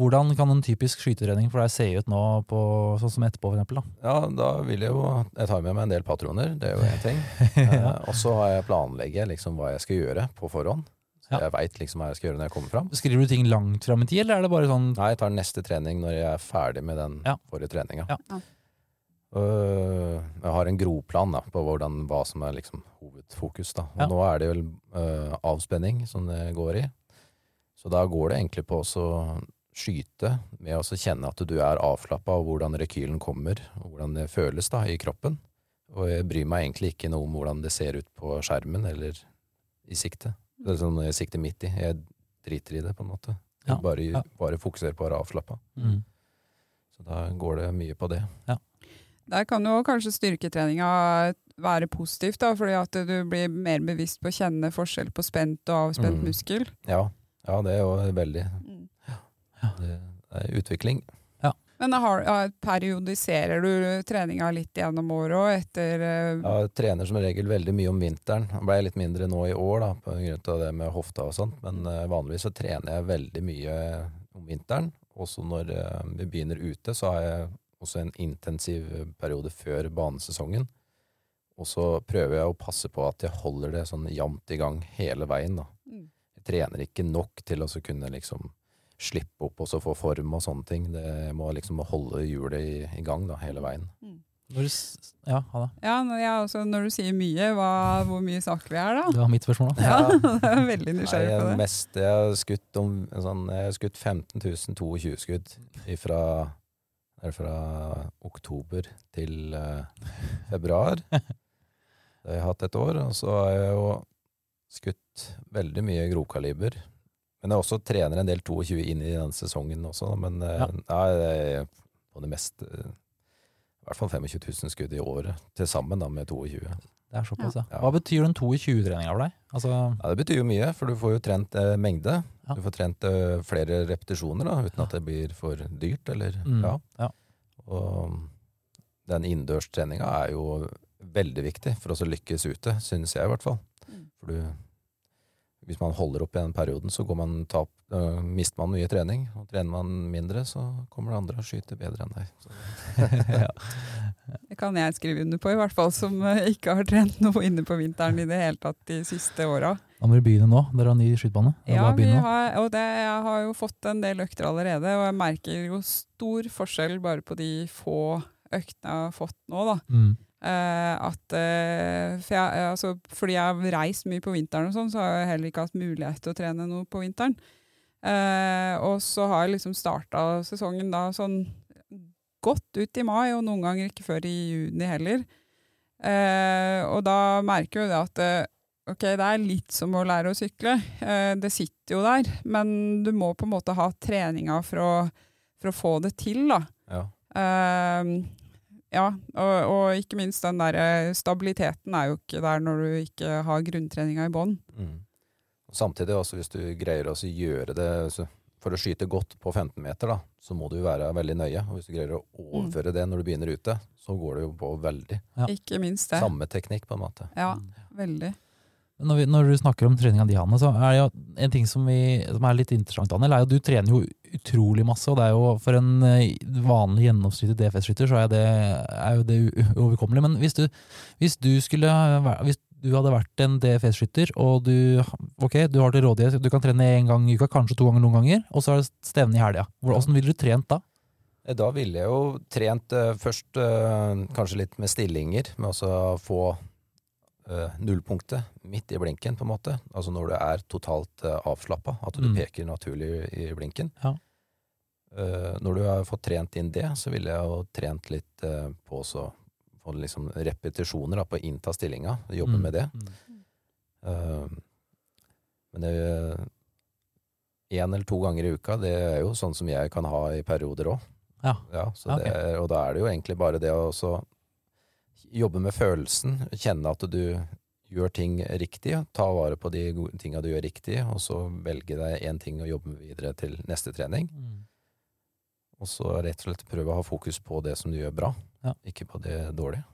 Hvordan kan en typisk skytetrening for deg se ut nå, på, sånn som etterpå, for eksempel? Da?
Ja, da vil jeg jo Jeg tar med meg en del patroner, det er jo én (laughs) ting.
Ja.
Eh, og så har jeg planlegger liksom hva jeg skal gjøre på forhånd. Så
Ja.
jeg veit liksom hva jeg skal gjøre når jeg kommer fram.
Skriver du ting langt fram i tid, eller er det bare sånn
Nei, jeg tar neste trening når jeg er ferdig med den
Ja.
forrige treninga.
Ja.
Øh, jeg har en groplan da, på hvordan, hva som er liksom hovedfokus. Da. Og
Ja.
Nå er det vel uh, avspenning som det går i. Så da går det egentlig på å så skyte med å kjenne at du er avslappa, og hvordan rekylen kommer, og hvordan det føles da i kroppen. Og jeg bryr meg egentlig ikke noe om hvordan det ser ut på skjermen eller i sikte. Det er sånn jeg sikter midt i. Jeg driter i det, på en måte.
Ja,
bare,
ja.
bare fokuserer på å være avslappa.
mm.
Så da går det mye på det.
Der kan jo kanskje styrketreninga være positivt, da, fordi at du blir mer bevisst på å kjenne forskjell på spent og avspent
Mm.
muskel.
Ja, ja det er jo veldig Det er utvikling.
Men har, periodiserer du treninga litt gjennom året òg, etter eh,
Jeg trener som regel veldig mye om vinteren. Det ble litt mindre nå i år da, av det med hofta og sånt, men eh, vanligvis så trener jeg veldig mye om vinteren. Også når eh, vi begynner ute, så har jeg også en intensiv periode før banesesongen. Og så prøver jeg å passe på at jeg holder det sånn jevnt i gang hele veien. da.
Mm.
Jeg trener ikke nok til å kunne liksom slippe opp og så få form og sånne ting. Det må liksom holde hjulet i, i gang da, hele veien.
Når du Ja, ha det.
Ja, ja, også, når du sier mye, hva, hvor mye snakker vi her da?
Det var mitt spørsmål. da.
Ja, (laughs) jeg er veldig nysgjerrig på det.
mest, jeg har skutt, om, sånn, jeg har skutt 15 022 skudd fra, er fra oktober til uh, februar. (laughs) Det har jeg hatt et år. Og så har jeg jo skutt veldig mye grovkaliber. Men jeg også trener en del 22 inn i den sesongen også. Men eh,
Ja.
nei, er på det meste eh, i hvert fall 25 000 skudd i året til sammen da, med 22.
Det er såpass, ja. Hva betyr den 22-treninga for deg? Altså,
Ja, Det betyr jo mye, for du får jo trent eh, mengde.
Ja.
Du får trent eh, flere repetisjoner da, uten at det blir for dyrt. Eller,
Mm,
ja.
ja.
Og den innendørstreninga er jo veldig viktig for oss å lykkes ute, synes jeg i hvert fall.
Mm.
For du, hvis man holder opp i den perioden, så går man tap, øh, mister man mye trening. Og trener man mindre, så kommer det andre og skyter bedre enn deg. (laughs)
Ja.
Det kan jeg skrive under på, i hvert fall, som eh, ikke har trent noe inne på vinteren i det hele tatt de siste åra.
Da må du begynne nå. Dere har ny skytebane.
Ja, vi har, og det, jeg har jo fått en del økter allerede, og jeg merker jo stor forskjell bare på de få øktene jeg har fått nå. da.
Mm.
Eh, at, eh, for jeg, altså, fordi jeg har reist mye på vinteren, og sånn, så har jeg heller ikke hatt mulighet til å trene noe på vinteren. Eh, og så har jeg liksom starta sesongen da sånn godt ut i mai, og noen ganger ikke før i juni heller. Eh, og da merker jo det at eh, ok, det er litt som å lære å sykle. Eh, det sitter jo der, men du må på en måte ha treninga for å, for å få det til, da.
ja.
Eh, ja, og, og ikke minst den der eh, stabiliteten er jo ikke der når du ikke har grunntreninga i bånn.
Mm. Samtidig også, hvis du greier å gjøre det så For å skyte godt på 15 meter, da, så må du være veldig nøye. Og hvis du greier å overføre det når du begynner ute, så går det jo på veldig.
Ja.
Ikke minst det.
Samme teknikk, på en måte.
Ja,
Mm.
veldig.
Når, vi, når du snakker om treninga di, Hanne, så er det jo en ting som, vi, som er litt interessant, Daniel, er jo at du trener jo utrolig masse. Og det er jo for en eh, vanlig gjennomsnittlig DFS-skytter, så er, det, er jo det uoverkommelig. Men hvis du, hvis du skulle Hvis du hadde vært en DFS-skytter, og du, okay, du har til rådighet Du kan trene én gang i uka, kanskje to ganger noen ganger, og så er det stevne i helga. Hvordan ville du trent da?
Eh, Da ville jeg jo trent eh, først kanskje litt med stillinger, med å få nullpunktet midt i blinken, på en måte. Altså når du er totalt uh, avslappa, at du
Mm.
peker naturlig i blinken.
Ja.
Uh, når du har fått trent inn det, så ville jeg jo trent litt uh, på å få liksom repetisjoner da, på å innta stillinga, jobbe
Mm.
med det.
Mm.
Uh, men det én eller to ganger i uka, det er jo sånn som jeg kan ha i perioder òg.
Ja.
Ja,
Ok.
det er, og da er det jo egentlig bare det å jobbe med følelsen, kjenne at du gjør ting riktig, ta vare på de tinga du gjør riktig, og så velge deg én ting å jobbe med videre til neste trening.
Mm.
Og så rett og slett prøve å ha fokus på det som du gjør bra,
Ja.
ikke på det dårlige.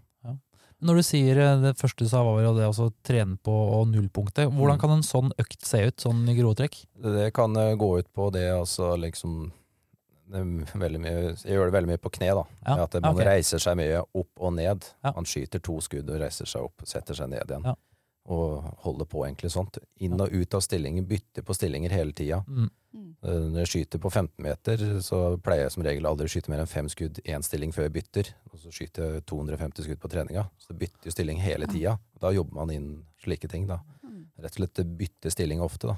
Når du sier eh, det første du sa var jo det å trene på og nullpunktet, hvordan
Mm.
kan en sånn økt se ut, sånn i grove trekk?
Det kan eh, gå ut på det altså liksom mye, jeg gjør det veldig mye på kne, da.
Ja,
at man
okay.
reiser seg mye opp og ned.
Ja.
Man skyter to skudd og reiser seg opp, setter seg ned igjen.
Ja.
Og holder på egentlig sånt. Inn og ut av stillinger, bytter på stillinger hele tida.
Mm.
Eh, Når jeg skyter på 15 meter, så pleier jeg som regel aldri å skyte mer enn fem skudd én stilling før jeg bytter. Og så skyter jeg 250 skudd på treninga. Så det bytter jo stilling hele tida. Da jobber man inn slike ting, da. Rett og slett bytte stilling ofte, da.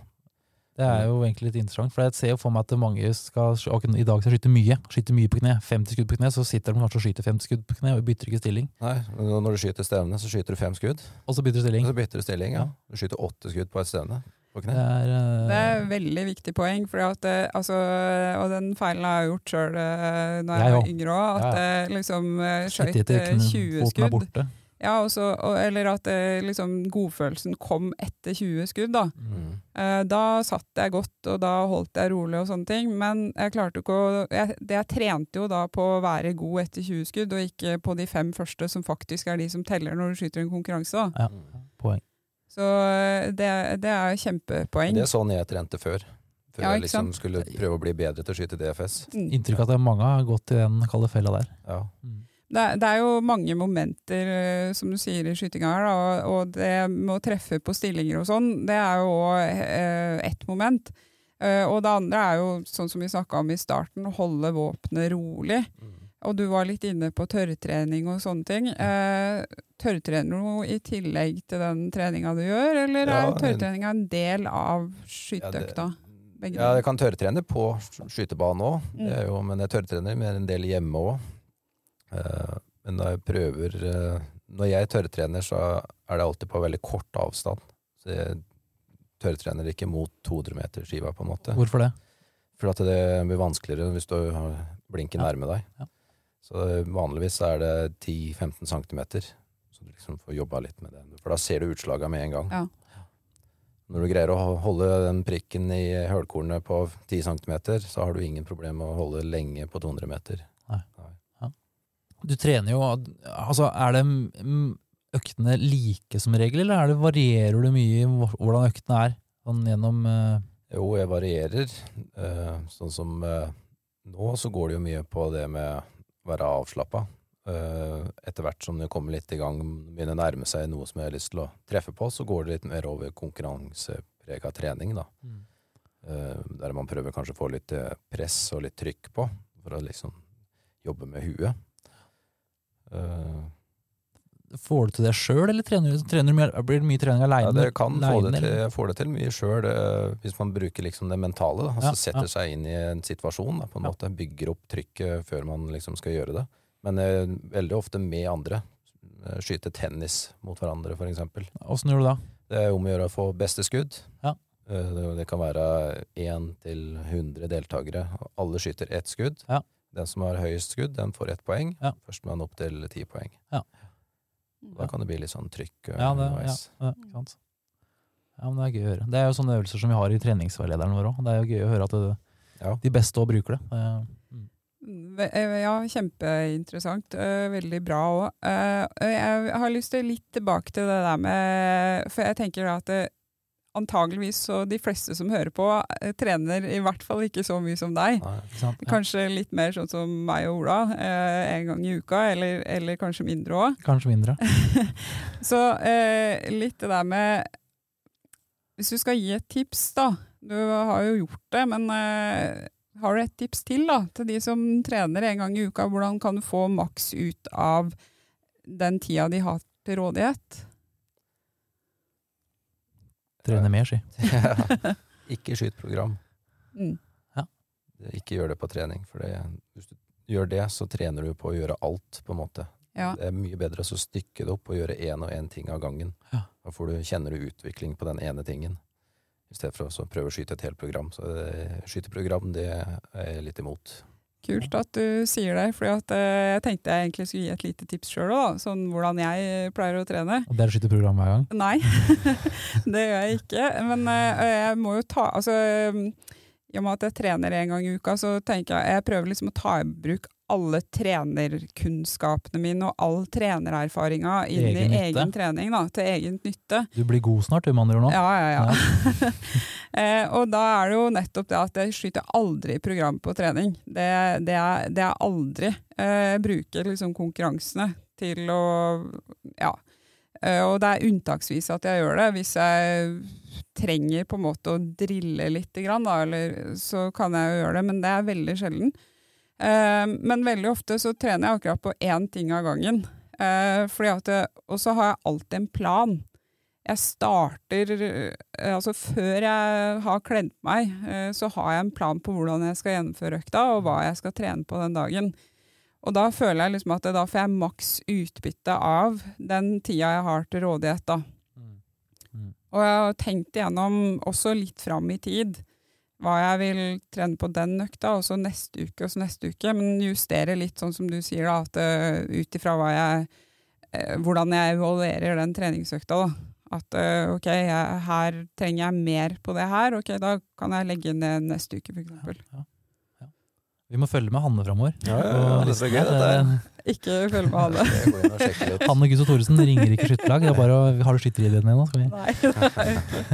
Det er jo egentlig litt interessant, for jeg ser jo for meg at mange skal I dag skal skyte mye. Skyte mye på kne. 50 skudd på kne, så sitter de kanskje og skyter 50 skudd på kne og bytter ikke stilling.
Nei, men Når du skyter stevne, så skyter du fem skudd.
Og så bytter du stilling.
Og så bytter du stilling, ja. Du skyter åtte skudd på et stevne på
Det
kne.
er, uh...
Det er et veldig viktig poeng, for at, eh, altså, og den feilen har jeg gjort sjøl når jeg var yngre òg. At
Ja,
jeg liksom eh, eh,
kne-
20
er
skudd. Ja, også, eller at eh, liksom, godfølelsen kom etter 20 skudd. da.
Mm.
Eh, Da satt jeg godt, og da holdt jeg rolig og sånne ting. Men jeg klarte ikke å jeg, det jeg trente jo da på å være god etter 20 skudd, og ikke på de fem første, som faktisk er de som teller når du skyter en konkurranse. da.
Ja,
Mm.
poeng.
Så eh, det, det er kjempepoeng.
Det er sånn jeg trente før. Før
Ja,
jeg liksom skulle prøve å bli bedre til å skyte DFS.
Mm.
Inntrykk av at er mange har gått i den kalde fella der.
Ja.
Mm.
Det, det er jo mange momenter, eh, som du sier i skytinga her, og, og det med å treffe på stillinger og sånn, det er jo òg ett moment. Eh, og det andre er jo, sånn som vi snakka om i starten, holde våpenet rolig.
Mm.
Og du var litt inne på tørrtrening og sånne ting. Eh, tørrtrener du i tillegg til den treninga du gjør, eller
Ja,
er tørrtreninga en del av skyteøkta?
Ja,
Ja,
jeg kan tørrtrene på sk- skytebanen òg,
Mm.
men jeg tørrtrener med en del hjemme òg. Men når jeg prøver eh, Når jeg tørrtrener, så er det alltid på veldig kort avstand. Så jeg tørrtrener ikke mot 200 meter skiva, på en måte.
Hvorfor det?
For at det blir vanskeligere hvis du har blinken
Ja.
nærme deg.
Ja.
Så vanligvis er det 10-15 cm. Så du liksom får jobba litt med det. For da ser du utslaga med en gang.
Ja.
Når du greier å holde den prikken i hølkornet på 10 cm, så har du ingen problem med å holde lenge på 200 meter.
Du trener jo Altså, er det øktene like som regel, eller er det, varierer du mye i hvordan øktene er? Sånn gjennom uh...
Jo, jeg varierer. Uh, sånn som uh, nå, så går det jo mye på det med å være avslappa. Etter hvert som det kommer litt i gang, begynner å nærme seg noe som jeg har lyst til å treffe på, så går det litt mer over konkurranseprega trening, da.
mm.
Der man prøver kanskje å få litt press og litt trykk på, for å liksom jobbe med huet. Eh,
Får du til det sjøl, eller trener, trener du mye, blir det mye trening aleine?
Ja, kan få det til, får det til mye sjøl, hvis man bruker liksom det mentale. Da, altså
Ja,
setter
ja.
seg inn i en situasjon, da, på en måte. Bygger opp trykket før man liksom skal gjøre det. Men eh, veldig ofte med andre. Eh, Skyte tennis mot hverandre, for eksempel.
Åssen gjør du det?
Det er om å gjøre å få beste skudd.
Ja.
Eh, det, kan være én til 100 deltakere. Alle skyter ett skudd.
Ja.
Den som har høyest skudd, den får ett poeng.
Ja.
Førstemann opp til ti poeng.
Ja.
Da kan det bli litt sånn trykk eh,
Ja, det, ja,
underveis.
ja, sant? ja, men det er gøy å høre. Det er jo sånne øvelser som vi har i treningsveilederen vår òg. Det er jo gøy å høre at det,
Ja.
de beste òg bruker det. Eh,
Ve- eh, Ja, kjempeinteressant. Eh, Veldig bra òg. Jeg har lyst til litt tilbake til det der med For jeg tenker at det, antageligvis så de fleste som hører på, eh, trener i hvert fall ikke så mye som deg.
Ja,
Kanskje litt mer sånn som meg og Ola, eh, en gang i uka, eller, eller kanskje mindre òg.
kanskje mindre. (laughs)
Så eh, litt det der med Hvis du skal gi et tips, da. Du har jo gjort det, men eh, har du et tips til da, til de som trener en gang i uka? Hvordan kan du få maks ut av den tida de har til rådighet?
Trene mer, si. (laughs)
ikke skyt program.
Mm.
Ikke gjør det på trening. For det, hvis du gjør det, så trener du på å gjøre alt, på en måte.
Ja.
Det er mye bedre å stykke det opp og gjøre én og én ting av gangen.
Ja.
Da får du, kjenner du utvikling på den ene tingen. I stedet for å prøve å skyte et helt program. Så det, skyteprogram, det er jeg litt imot.
Kult at du sier det, for jeg tenkte jeg egentlig skulle gi et lite tips sjøl òg, sånn hvordan jeg pleier å trene.
Og det er å skyte program hver gang?
Nei, (laughs) det gjør jeg ikke. Men eh, jeg må jo ta altså, I og med at jeg trener en gang i uka, så tenker jeg jeg prøver liksom å ta i bruk alle trenerkunnskapene mine og all trenererfaringa inn i
Egen nytte.
egen trening, da, til egen nytte.
Du blir god snart, du, med andre ord nå.
Ja, ja, ja. (laughs) eh, og da er det jo nettopp det at jeg skyter aldri program på trening. Det, det, er, det er aldri. Eh, jeg bruker liksom konkurransene til å Ja. Eh, og det er unntaksvis at jeg gjør det. Hvis jeg trenger på en måte å drille litt, grann, da, eller, så kan jeg jo gjøre det, men det er veldig sjelden. Eh, men veldig ofte så trener jeg akkurat på én ting av gangen. Eh, og så har jeg alltid en plan. Jeg starter eh, Altså før jeg har kledd meg, så har jeg en plan på hvordan jeg skal gjennomføre økta, og hva jeg skal trene på den dagen. Og da føler jeg liksom at da får jeg maks utbytte av den tida jeg har til rådighet, da.
Mm.
Og jeg har tenkt igjennom også litt fram i tid hva jeg vil trene på den økta, og så neste uke og så neste uke. Men justere litt, sånn som du sier, da, at uh, ut ifra hva jeg eh, hvordan jeg evaluerer den treningsøkta. da. At uh, ok, jeg, her trenger jeg mer på det her, ok, da kan jeg legge ned neste uke, f.eks.
Ja, ja, ja. Vi må følge med Hanne framover.
Ja, ja, ja, det er så gøy, dette.
Ikke følg med
og.
Hanne Guss og Thoresen ringer ikke skytterlag. Det er bare å, har du skytterideen din nå? Skal vi?
Nei, nei.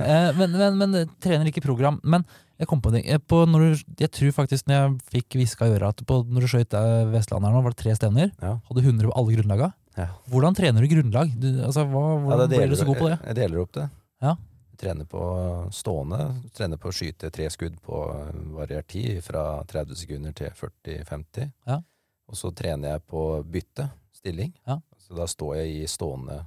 Eh, men, men, men eh, trener ikke program. Men jeg kom på det. eh, På når du, jeg tror faktisk når jeg fikk hviska i øret at på, når du skøyt Vestlandet her nå, var det tre stevner.
Ja.
Hadde 100 på alle grunnlaga.
Ja.
Hvordan trener du grunnlag? Du, altså, hva,
Ja,
hvordan
det
ble du så god på det?
Jeg, deler opp det.
Ja.
Jeg trener på stående, trener på å skyte tre skudd på variert tid, fra 30 sekunder til 40-50.
Ja.
Og så trener jeg på bytte, stilling.
Ja.
Så da står jeg i stående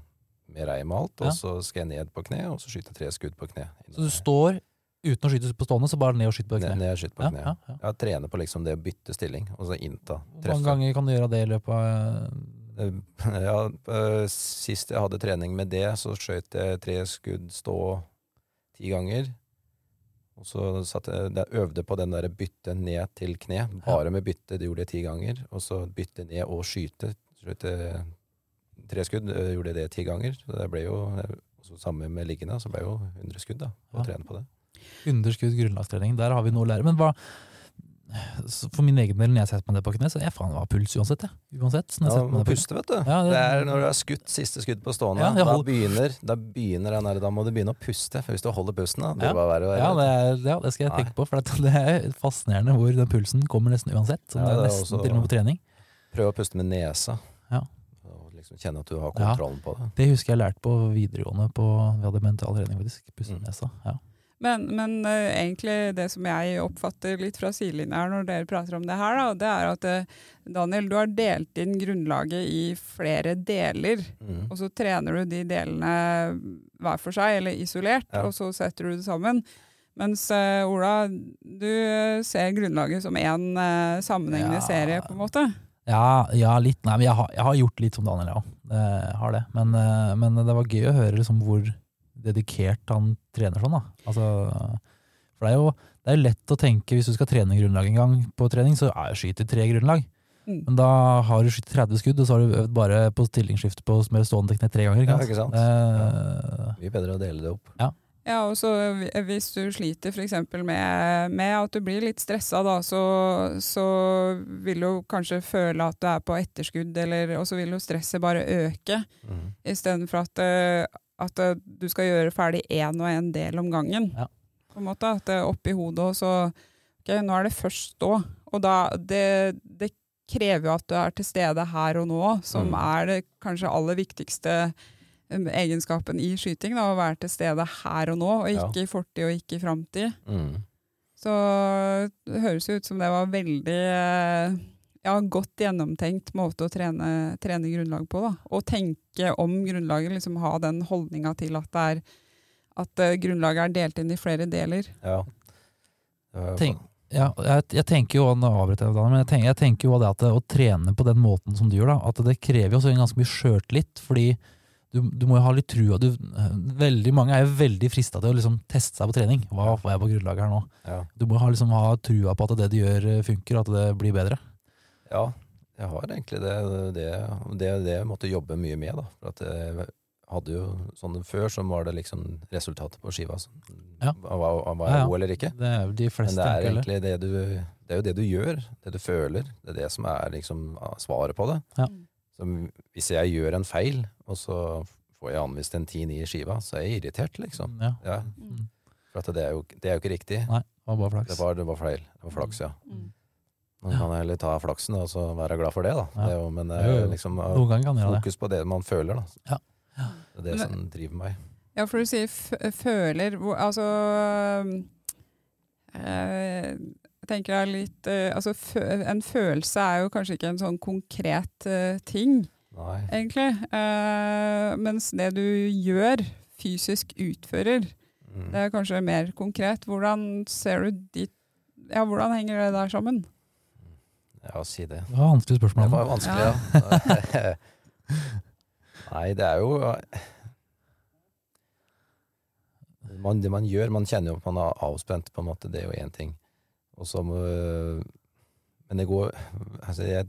med reim og alt,
Ja.
så skal jeg ned på kne, og så skyter jeg tre skudd på kne.
Så du står uten å skyte på stående, så bare ned og skyte på kne?
ned og skyter på
Ja,
kne.
ja, ja.
Jeg trener på liksom det å bytte stilling, og så innta.
Hvor mange ganger kan du gjøre det i løpet av eh,
Eh, (laughs) Ja, eh, sist jeg hadde trening med det, så skjøt jeg tre skudd stå ti ganger. Og så satt jeg, øvde på den der bytte ned til kne. Bare med bytte, det gjorde jeg ti ganger. Og så bytte ned og skyte. skyte jeg tre skudd, eh, gjorde jeg det ti ganger. Så det ble jo eh, så Sammen med liggende, så ble jo 100 skudd da, å
Ja.
trene på det.
underskudd grunnlagstrening? Der har vi noe å lære. Men hva For min egen del, når jeg setter meg ned på kne, så jeg faen, har puls uansett. Jeg. Uansett, når jeg
Ja,
meg
puste, vet du.
Ja, det-
det, er når du har skutt siste skudd på stående.
Ja,
da, begynner, da begynner den der, da må du begynne å puste. For hvis du holder pusten, da, det
Ja.
er bare verre og verre.
Ja, det, det skal jeg tenke på. For det, det er fascinerende hvor den pulsen kommer nesten uansett.
Som
det er nesten
også-
til og med på trening.
Prøv å puste med nesa.
Ja.
Og liksom kjenne at du har kontrollen på det.
Det husker jeg lærte på videregående. På, vi hadde mental trening, faktisk. Puste
Mm.
med nesa. Ja.
Men, men uh, egentlig det som jeg oppfatter litt fra sidelinja her når dere prater om det her, da, det er at uh, Daniel, du har delt inn grunnlaget i flere deler.
Mm.
Og så trener du de delene hver for seg, eller isolert,
Ja.
og så setter du det sammen. Mens uh, Ola, du ser grunnlaget som én sammenhengende
Ja.
serie, på en måte.
Ja, ja, litt. Nei, men jeg har, jeg har gjort litt som Daniel, ja. Jeg har det. Men, men det var gøy å høre liksom hvor dedikert han trener sånn, da. Altså, for det er jo det er lett å tenke, hvis du skal trene grunnlag en gang på trening, så er skyter tre grunnlag.
Mm.
Men da har du skutt 30 skudd, og så har du øvd bare på stillingsskifte på med stående teknikk tre ganger.
Ja,
Ikke
ikke
sant? Eh, ja.
Mye bedre å dele det opp.
Ja, og så Hvis du sliter f.eks. Med, med at du blir litt stressa, da, så, så vil du kanskje føle at du er på etterskudd, eller, og så vil jo stresset bare øke.
Mm.
Istedenfor at, eh, at eh, du skal gjøre ferdig én og én del om gangen.
Ja.
På en måte, At er oppi hodet, og så Ok, nå er det først da. Og da, det, det krever jo at du er til stede her og nå, som
Mm.
er det kanskje aller viktigste um, egenskapen i skyting. Da, å være til stede her og nå, og
Ja.
ikke i fortid og ikke i framtid.
Mm.
Så det høres jo ut som det var veldig eh, ja, godt gjennomtenkt måte å trene, trene grunnlag på. Da. Og tenke om grunnlaget, liksom ha den holdninga til at, det er, at eh, grunnlaget er delt inn i flere deler.
Ja.
Tenk- ja, jeg, jeg tenker jo, nå avbryter jeg, men jeg tenker, jeg tenker jo det at det, å trene på den måten som du gjør, da, at det krever jo også en ganske mye sjøltillit. Fordi du, du må jo ha litt trua. Du, veldig mange er jo veldig frista til å liksom teste seg på trening. Hva får jeg på grunnlaget her nå?
Ja.
Du må ha, liksom, ha trua på at det du gjør, eh, funker, at det blir bedre.
Ja, jeg har egentlig det. Det det, det jeg måtte jobbe mye med. da. For at jeg hadde jo sånn før, så var det liksom resultatet på skiva Så,
Ja.
var, var, jeg
Ja, ja.
god eller ikke.
Det er jo de
Men
fleste
det er egentlig det du Det er jo det du gjør, det du føler. Det er det som er liksom svaret på det.
Ja.
Så hvis jeg gjør en feil, og så får jeg anvist en 10-9 i skiva, så er jeg irritert, liksom.
Ja.
Ja,
Mm.
for at det er jo, det er jo ikke riktig.
Nei, det var bare flaks.
Det var, det var feil. Det var flaks, ja.
Mm.
Man kan heller ta flaksen og så være glad for det, da.
Ja.
Det jo, men det er
jo.
liksom
Noen ganger kan
fokus på det man føler, da.
Ja. Ja.
Det er det som driver meg.
Ja, for du sier f føler Altså eh, Jeg tenker er litt eh, altså, En følelse er jo kanskje ikke en sånn konkret eh, ting,
Nei.
egentlig. Eh, mens det du gjør, fysisk utfører,
Mm.
det er kanskje mer konkret. Hvordan ser du dit Ja, hvordan henger det der sammen?
Ja, si det.
Det var vanskelig spørsmål.
Det var vanskelig, ja. (laughs) Nei, det er jo man, Det man gjør Man kjenner jo at man er avspent, på en måte. Det er jo én ting. Og så Men det går altså jeg,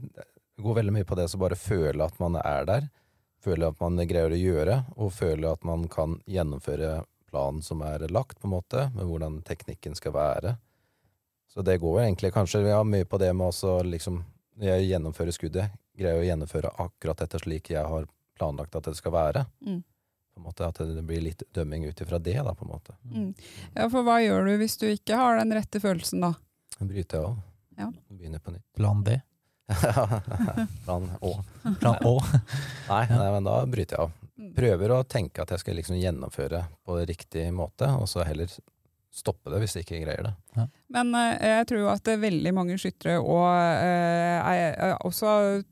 går veldig mye på det å bare føle at man er der. Føle at man greier å gjøre, og føle at man kan gjennomføre planen som er lagt, på en måte, med hvordan teknikken skal være. Så det går jo egentlig kanskje ja, mye på det med å liksom jeg gjennomfører skuddet, greier å gjennomføre akkurat dette slik jeg har planlagt at det skal være.
Mm.
På en måte At det blir litt dømming ut ifra det, da, på en måte.
Mm. Ja, for hva gjør du hvis du ikke har den rette følelsen, da?
Bryter jeg av.
Ja.
Begynner på nytt.
Plan B? (laughs)
Plan Å.
Plan Å. (laughs)
Nei, nei, men da bryter jeg av.
Mm.
Prøver å tenke at jeg skal liksom gjennomføre på riktig måte, og så heller stoppe det hvis de ikke greier det.
Men eh, jeg tror at det er veldig mange skyttere og, eh, er, er også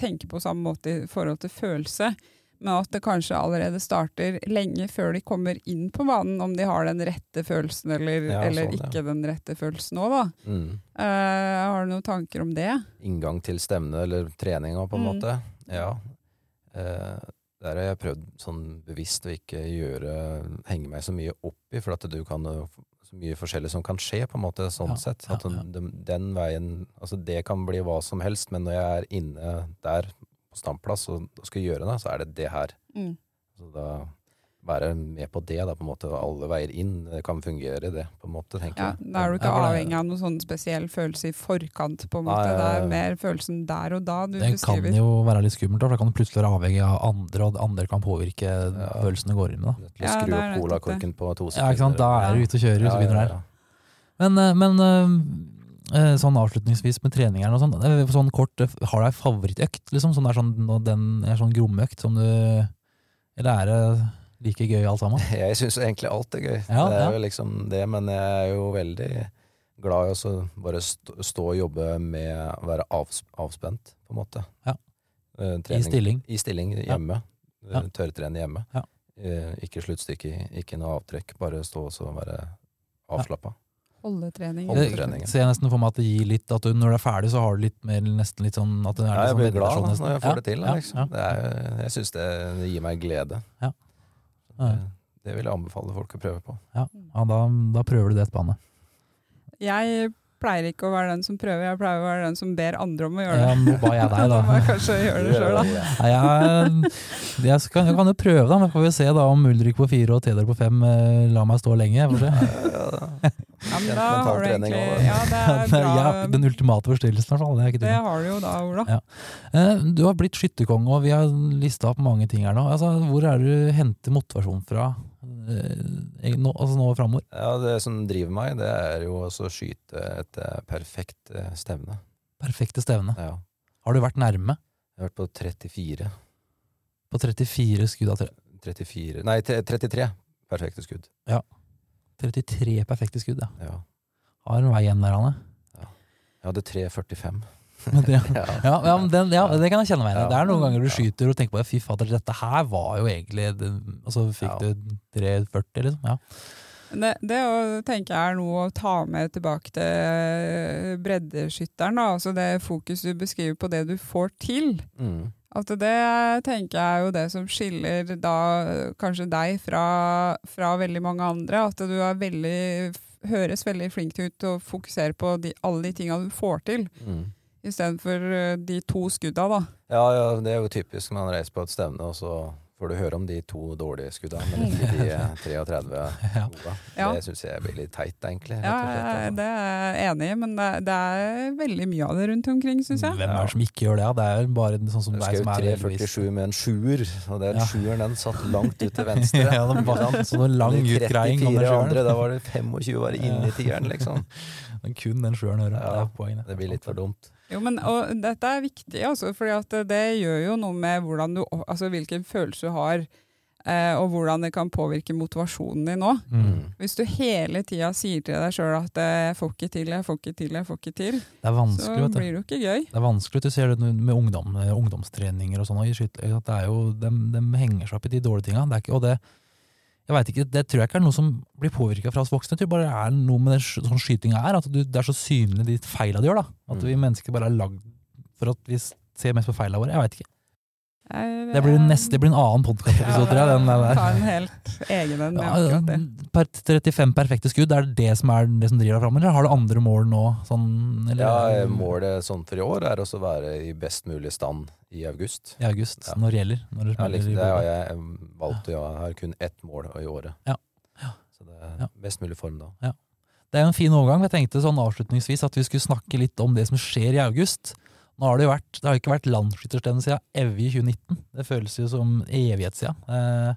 tenker på samme måte i forhold til følelse, men at det kanskje allerede starter lenge før de kommer inn på banen, om de har den rette følelsen eller,
Ja,
eller
sånn, ja.
ikke den rette følelsen òg, da.
Mm.
Eh, har du noen tanker om det?
Inngang til stevne eller treninga, på en
Mm.
måte. Ja. Eh, der har jeg prøvd sånn bevisst å ikke gjøre henge meg så mye opp i, for at du kan så mye forskjellig som kan skje, på en måte, sånn
Ja,
sett. At
ja, ja.
Den, den veien Altså, det kan bli hva som helst, men når jeg er inne der på standplass og, og skal gjøre det, så er det det her.
Mm.
Så da være med på det, da, på en måte. Alle veier inn det kan fungere, det, på en måte, tenker
Ja,
jeg.
da er du ikke
Ja,
avhengig av noen sånn spesiell følelse i forkant, på en måte.
Nei,
Det er
ja, ja.
mer følelsen der og da du
Det kan jo være litt skummelt, da, for da kan du plutselig være avhengig av andre, og andre kan påvirke
Ja.
følelsen du går inn med. Da.
Ja,
skru opp colakorken på to sekunder.
Ja, ikke sant? Da er du ute og kjører, så begynner det her. Men, eh, men eh, eh, sånn avslutningsvis med treninger og sånn, sånn kort, har du ei favorittøkt, liksom? Sånn, er sånn, den er sånn grommøkt som du Eller er det like gøy alt sammen? (laughs)
Jeg syns egentlig alt er gøy.
Ja,
det er
ja.
jo liksom det, men jeg er jo veldig glad i å bare stå, stå og jobbe med å være avs, avspent, på en måte.
Ja.
Trening,
I stilling?
I stilling hjemme.
Ja.
Eh, Tørrtrene hjemme.
Ja.
Eh, ikke sluttstykke, ikke noe avtrekk. Bare stå og være avslappa.
Holdetrening.
Holde-
Det ser jeg nesten for meg at det gir litt At du, når du er ferdig, så har du litt mer nesten litt sånn at det er
Ja, jeg
sånn
blir glad da, når jeg får
Ja,
det til. Liksom.
ja, ja.
Det er, jeg syns det, det gir meg glede.
Ja. Ja.
Det, vil jeg anbefale folk å prøve på.
Ja, da, da prøver du det Anne.
Jeg pleier ikke å være den som prøver, jeg pleier å være den som ber andre om å gjøre
Ja,
det.
nå ba jeg deg, (laughs)
Da må jeg kanskje gjøre det (laughs) sjøl, da.
Nei, jeg, jeg, skal, jeg kan jo prøve, da. Men får vi se da om Ulrik på fire og Teder på fem eh, lar meg stå lenge. Får se.
Ja, men da har du egentlig. Ja, (laughs) det er bra.
Ja, den ultimate forstyrrelsen, i hvert fall. Det er ikke
Det har du jo da, Ola.
Ja. Eh, Du har blitt skytterkonge, og vi har lista opp mange ting her nå. Altså, hvor er det du henter motivasjon fra nå, altså nå framover?
Ja, det som driver meg, det er jo å skyte et eh, perfekt eh, stevne.
Perfekte stevne.
Ja.
Har du vært nærme?
Jeg har vært på 34.
På 34 skudd av tre-
34 Nei, 33 perfekte skudd.
33 perfekte skudd, ja.
Ja.
Har en vei igjen der, Anne.
Jeg hadde 3,45.
Det, (laughs)
Ja.
ja, ja, den, ja, det kan jeg kjenne meg igjen i.
Ja.
Det er noen ganger du skyter og tenker på fy fader, dette her var jo egentlig det- Og så fikk
Ja.
du 3,40, liksom. Ja.
Det, det å tenke er noe å ta med tilbake til breddeskytteren. Da. Altså det fokus du beskriver på det du får til.
Mm.
At det tenker jeg er jo det som skiller da kanskje deg fra, fra veldig mange andre. At du er veldig, høres veldig flink ut til å fokusere på de, alle de tinga du får til,
Mm.
Istedenfor eh, de to skudda, da.
Ja, ja, det er jo typisk når man reiser på et stevne, og så får du høre om de to dårlige skudda, men (laughs) ikke de eh, 33
Ja.
gode.
Ja.
Det syns jeg blir litt teit, egentlig.
Ja,
slett, altså.
det er jeg enig i, men det, det er veldig mye av det rundt omkring, syns jeg.
Hvem er det som ikke gjør det? ja? Det er jo bare sånn som deg som er heldigvis
3,47 med en sjuer, og den
Ja.
sjueren den satt langt ut til venstre. (laughs)
Ja, det var sånn en lang
De
utgreiing om
34
den
andre, da var det 25 bare inni tieren, liksom.
Men kun den sjueren hører.
Ja,
Det er poenget.
Det blir litt for dumt.
Jo, men og Dette er viktig, altså, for det gjør jo noe med hvordan du, altså, hvilken følelse du har, eh, og hvordan det kan påvirke motivasjonen din nå.
Mm.
Hvis du hele tida sier til deg sjøl at eh, 'jeg får ikke til, jeg får ikke til', jeg får ikke til,
Det
så blir det jo ikke gøy.
Det er vanskelig, du ser det med ungdom, eh, ungdomstreninger og sånn. er de, de henger seg opp i de dårlige tinga. Og det, jeg vet ikke, det tror jeg ikke er noe som blir påvirka fra oss voksne. Jeg tror bare det er noe med det, sånn skytinga er. At du, det er så synlig de feila du gjør. da. At
Mm.
vi mennesker bare er lagd for at vi ser mest på feila våre. Jeg vet ikke.
Jeg-
Det blir, neste, det blir en annen podkastepisode, tror jeg. Den der.
Ta en helt egen en.
Ja, per 35 perfekte skudd, er det det som er det som driver deg fram, eller har du andre mål nå? Sånn, eller,
Ja, Målet sånn for i år er å være i best mulig stand i august.
I august,
Ja.
når det gjelder. Når det
Ja, liksom, det har jeg valgt. Jeg har kun ett mål i året.
Ja. Ja.
Så det er best mulig form da.
Det er jo en fin overgang. Jeg tenkte sånn avslutningsvis at vi skulle snakke litt om det som skjer i august. Nå har det jo vært, det har ikke vært landsskytterstevne siden evig i 2019. Det føles jo som evighet siden. Eh,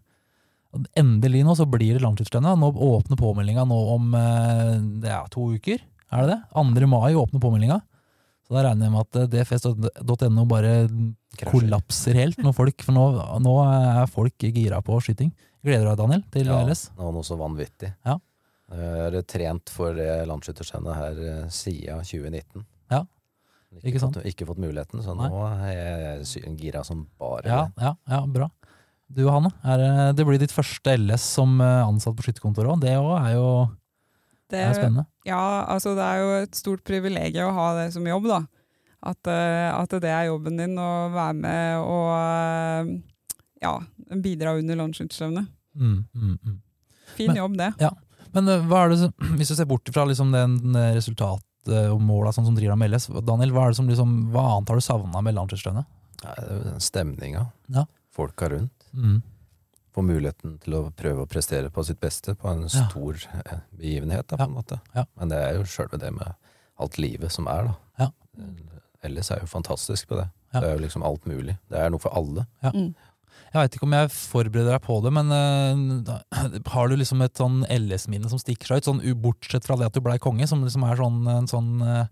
endelig nå så blir det landsskytterstevne. Nå åpner påmeldinga nå om eh, er to uker. Er det det? 2. mai åpner påmeldinga. Så da regner jeg med at eh, dfs.no bare
Krasjer.
kollapser helt. Når folk, for nå, nå er folk gira på skyting. Gleder du deg, Daniel, til
Ja,
LS?
Ja, noe så vanvittig.
Ja.
Jeg har trent for landsskytterstevnet her eh, siden 2019. Ikke,
Ikke sant?
Fått, ikke fått muligheten, så
Nei.
nå er jeg gira som bare
Ja,
det.
ja, ja, bra. Du Hanne, er, det- blir ditt første LS som eh, ansatt på skytterkontoret òg. Det òg er jo
Det,
er spennende.
ja, altså det er jo et stort privilegium å ha det som jobb, da. At, eh, at det er jobben din å være med og eh, ja, bidra under landsskytterstevnet.
Mm, mm, mm.
Fin
Men-
jobb, det.
Ja. Men hva er det (clears throat) hvis du ser bort fra liksom den resultatet og måla sånn som driver deg med LS, Daniel, hva, er det som liksom, hva annet har du savna med
er stemninga.
Ja.
Folka rundt.
Mm.
Få muligheten til å prøve å prestere på sitt beste på en
Ja.
stor eh, begivenhet, da, på
Ja.
en måte.
Ja.
Men det er jo sjølve det med alt livet som er, da.
Ja.
Ellers er jo fantastisk på det.
Ja.
Det er jo liksom alt mulig. Det er noe for alle.
Mm.
Jeg veit ikke om jeg forbereder deg på det, men uh, har du liksom et sånn LS-minne som stikker seg ut? Sånn Bortsett fra det at du blei konge, som liksom er sånn, en sånn uh...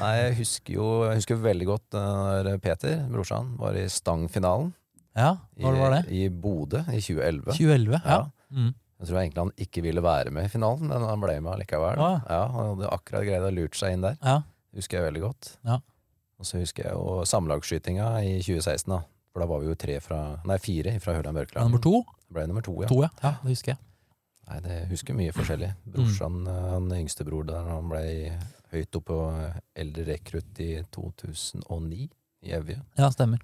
Nei, jeg husker jo jeg husker veldig godt uh, Peter, brorsan, var i Stang-finalen.
Ja, når var det?
I, I Bodø i 2011.
2011? Ja.
Ja.
Mm.
Jeg tror egentlig han ikke ville være med i finalen, men han ble med likevel.
Ah.
Ja, Han hadde akkurat greid å lurt seg inn der.
ja.
husker jeg veldig godt.
Ja.
Og så husker jeg jo samlagsskytinga i 2016, da. For da var vi jo tre fra, nei, fire fra Hørland
Ja,
Børkeland.
Nummer to?
Det ble nummer to, ja.
To, ja. ja. Det husker jeg.
Nei, det husker mye forskjellig. Brorsan, mm. han yngstebror der, han ble høyt oppe på eldre rekrutt i 2009 i Evje.
Ja, stemmer.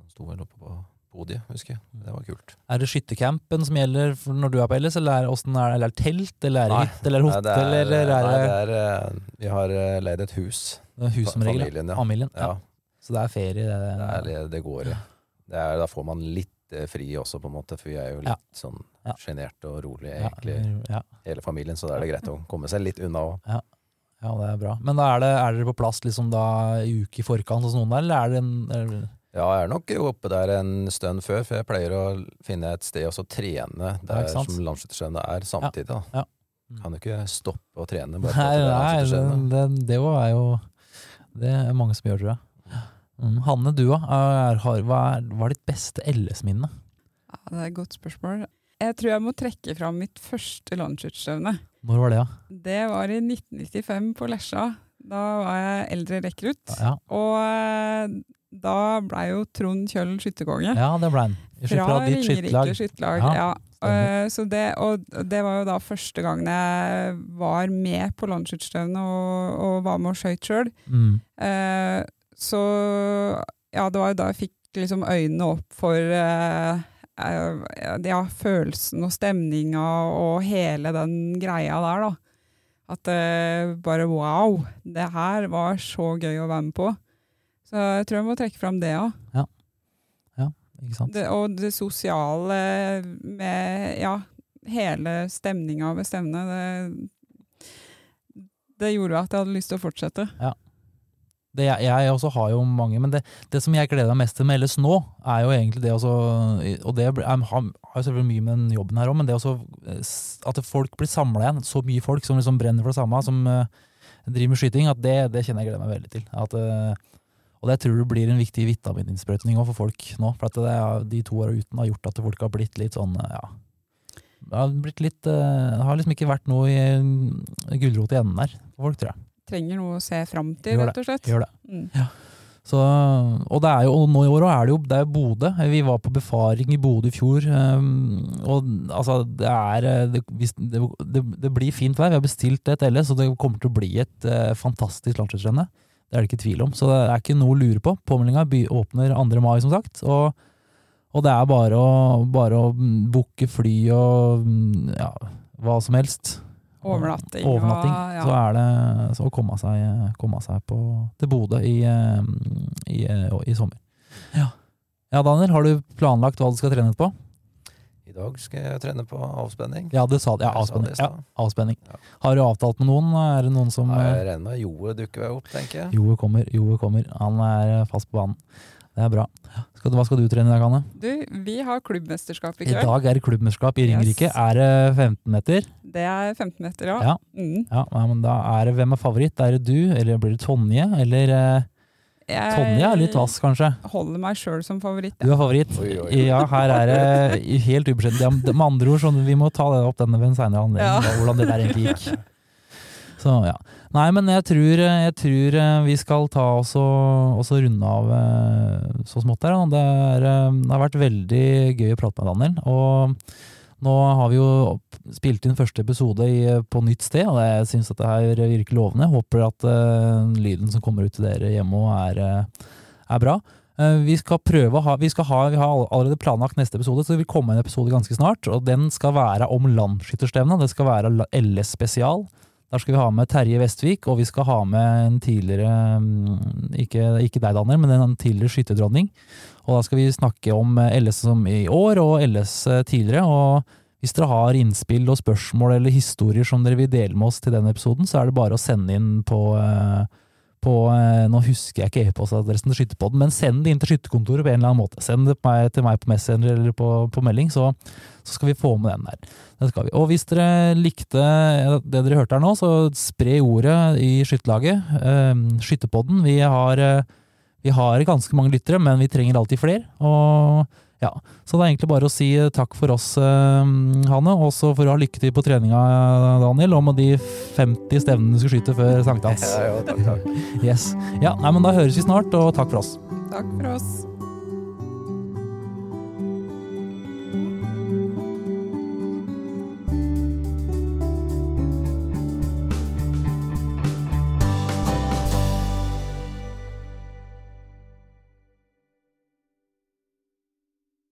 Han sto vel oppe på podiet, husker jeg. Det var kult.
Er det skyttercampen som gjelder når du er på LS, eller er, er, det, eller er det telt, eller er det hytte, eller hotell,
det er,
eller er
nei,
det,
det er eh, Vi har eh, leid et hus.
hus som regel?
familien, ja.
Familien, ja.
Ja,
Så det er ferie? Det,
det, det, det går i. Er, da får man litt eh, fri også, på en måte, for vi er jo litt
Ja.
sånn
Ja.
sjenerte og rolige, egentlig,
ja,
hele familien, så da er det greit å komme seg litt unna òg.
ja, det er bra. Men er, det, er dere på plass liksom da i uke i forkant hos noen der, eller er det en er,
Ja, jeg er nok oppe der en stund før, for jeg pleier å finne et sted og trene der som landsskytterstevnet er, samtidig. da.
Ja. Mm.
Kan jo ikke stoppe å trene bare
Nei, nei det, det, det er jo Det er mange som gjør, tror jeg. Mm. Hanne, du? Er, hva, hva er ditt beste LS-minne?
Ja, det er et godt spørsmål. Jeg tror jeg må trekke fram mitt første landsskytterstevne.
Når var det, da?
Det var i 1995 på Lesja. Da var jeg eldre rekrutt.
Ja,
Og eh, da blei jo Trond Kjøll skytterkonge.
ja det ble han.
Fra
ditt
Ringerike
skytterlag.
skytterlag.
Ja,
Ja. Eh, så det, og det var jo da første gangen jeg var med på landsskytterstevnet og, og var med og skøyt sjøl.
Mm.
Så ja, det var jo da jeg fikk liksom øynene opp for eh, eh, ja, følelsen og stemninga og hele den greia der, da. At eh, bare wow, det her var så gøy å være med på. Så jeg tror jeg må trekke fram det òg.
Ikke sant?
Det, og det sosiale med ja, hele stemninga ved stevnet, det, det gjorde at jeg hadde lyst til å fortsette.
Det, jeg, jeg også har jo mange, men det, det som jeg gleder meg mest til med LS nå, er jo egentlig det også Og det er, har jo selvfølgelig mye med den jobben her òg, men det også at folk blir samla igjen. Så mye folk som liksom brenner for det samme, som uh, driver med skyting, at det, det kjenner jeg gleder meg veldig til. At, uh, og det tror jeg blir en viktig vitamininnsprøytning for folk nå. For at er, de to åra uten har gjort at folk har blitt litt sånn, eh, ja Det har blitt litt uh, har liksom ikke vært noe gulrot i enden der for folk, tror jeg.
Trenger noe å se fram til,
Gjør
rett og slett.
Gjør det.
Mm.
Så, og det er jo, og nå i år er det jo det er Bodø. Vi var på befaring i Bodø i fjor. um, og altså, det er eh, det, det, det, det blir fint vær. Vi har bestilt et LS, og det kommer til å bli et uh, fantastisk landslagsrenne. Det er det ikke tvil om. Så det er ikke noe å lure på. Påmeldinga åpner 2. mai, som sagt. Og, og det er bare å, bare å mm, booke fly og mm, ja, hva som helst.
Overnatting.
Overnatting.
Og, ja.
Så er det så å komme seg, komme seg på, til Bodø i, i, eh, i sommer. Ja. ja, Daniel, har du planlagt hva du skal trene på?
I dag skal jeg trene på avspenning.
Ja, du sa det. Ja,
Jeg sa
avspenning.
det
Ja, avspenning.
Ja.
Har du avtalt med noen? Er det noen som
Ja,
eh,
Jeg regner med Joe dukker opp, tenker jeg.
Joe kommer, Joe kommer. Han er fast på banen. Det er bra. Skal du, hva skal du trene i dag, Anne?
Du, vi har klubbmesterskap i
I dag er det klubbmesterskap i
Yes.
Er det 15 meter?
Det er 15 meter, ja.
Ja.
Mm.
Ja, ja, men da er det Hvem er favoritt? Er det du, eller blir det Tonje? Eller jeg Tonje er litt vass, kanskje?
Holder meg sjøl som favoritt.
Du er favoritt?
Oi, oi.
Ja, her er det (laughs) helt ubeskjedent. Ja, med andre ord, sånn, vi må ta det opp denne ved en seinere anledning,
Ja.
hvordan det der egentlig gikk. (laughs) Så ja. Nei, men jeg tror, jeg tror eh, vi skal ta oss og, og runde av eh, så smått her. Det, er, eh, det har vært veldig gøy å prate med Daniel. Og nå har vi jo spilt inn første episode i, på nytt sted, og jeg syns dette her virker lovende. Håper at uh, lyden som kommer ut til dere hjemme er, eh, er bra. Uh, Vi skal prøve å ha, vi, ha, vi har allerede planlagt neste episode, så det vil komme en episode ganske snart. Og den skal være om landsskytterstevnet. Det skal være LS spesial. Der skal vi ha med Terje Vestvik, og vi skal ha med en tidligere mm, Ikke, ikke deg, Daniel, men en tidligere skytterdronning. Og da skal vi snakke om eh, LS som i år, og LS eh, tidligere. og hvis dere har innspill og spørsmål eller historier som dere vil dele med oss til den episoden, så er det bare å sende inn på, eh, på eh, Nå husker jeg ikke e-postadressen til Skytterpodden, men send det inn til skytterkontoret på en eller annen måte. Send det til meg på Messenger eller på, på melding, så, så skal vi få med den der. Det skal vi. Og hvis dere likte det dere hørte her nå, så spre ordet i skytterlaget. Eh, Skytterpodden. Vi eh, vi har ganske mange lyttere, men vi trenger alltid flere. Og ja, Så det er egentlig bare å si eh, takk for oss, eh, Hanne. Og så får du ha lykke til på treninga, Daniel, og med de 50 stevnene du skal skyte før sankthans. (laughs)
Ja, ja, takk, takk.
Yes. Ja, nei, men da høres vi snart, og takk for oss.
Takk for oss.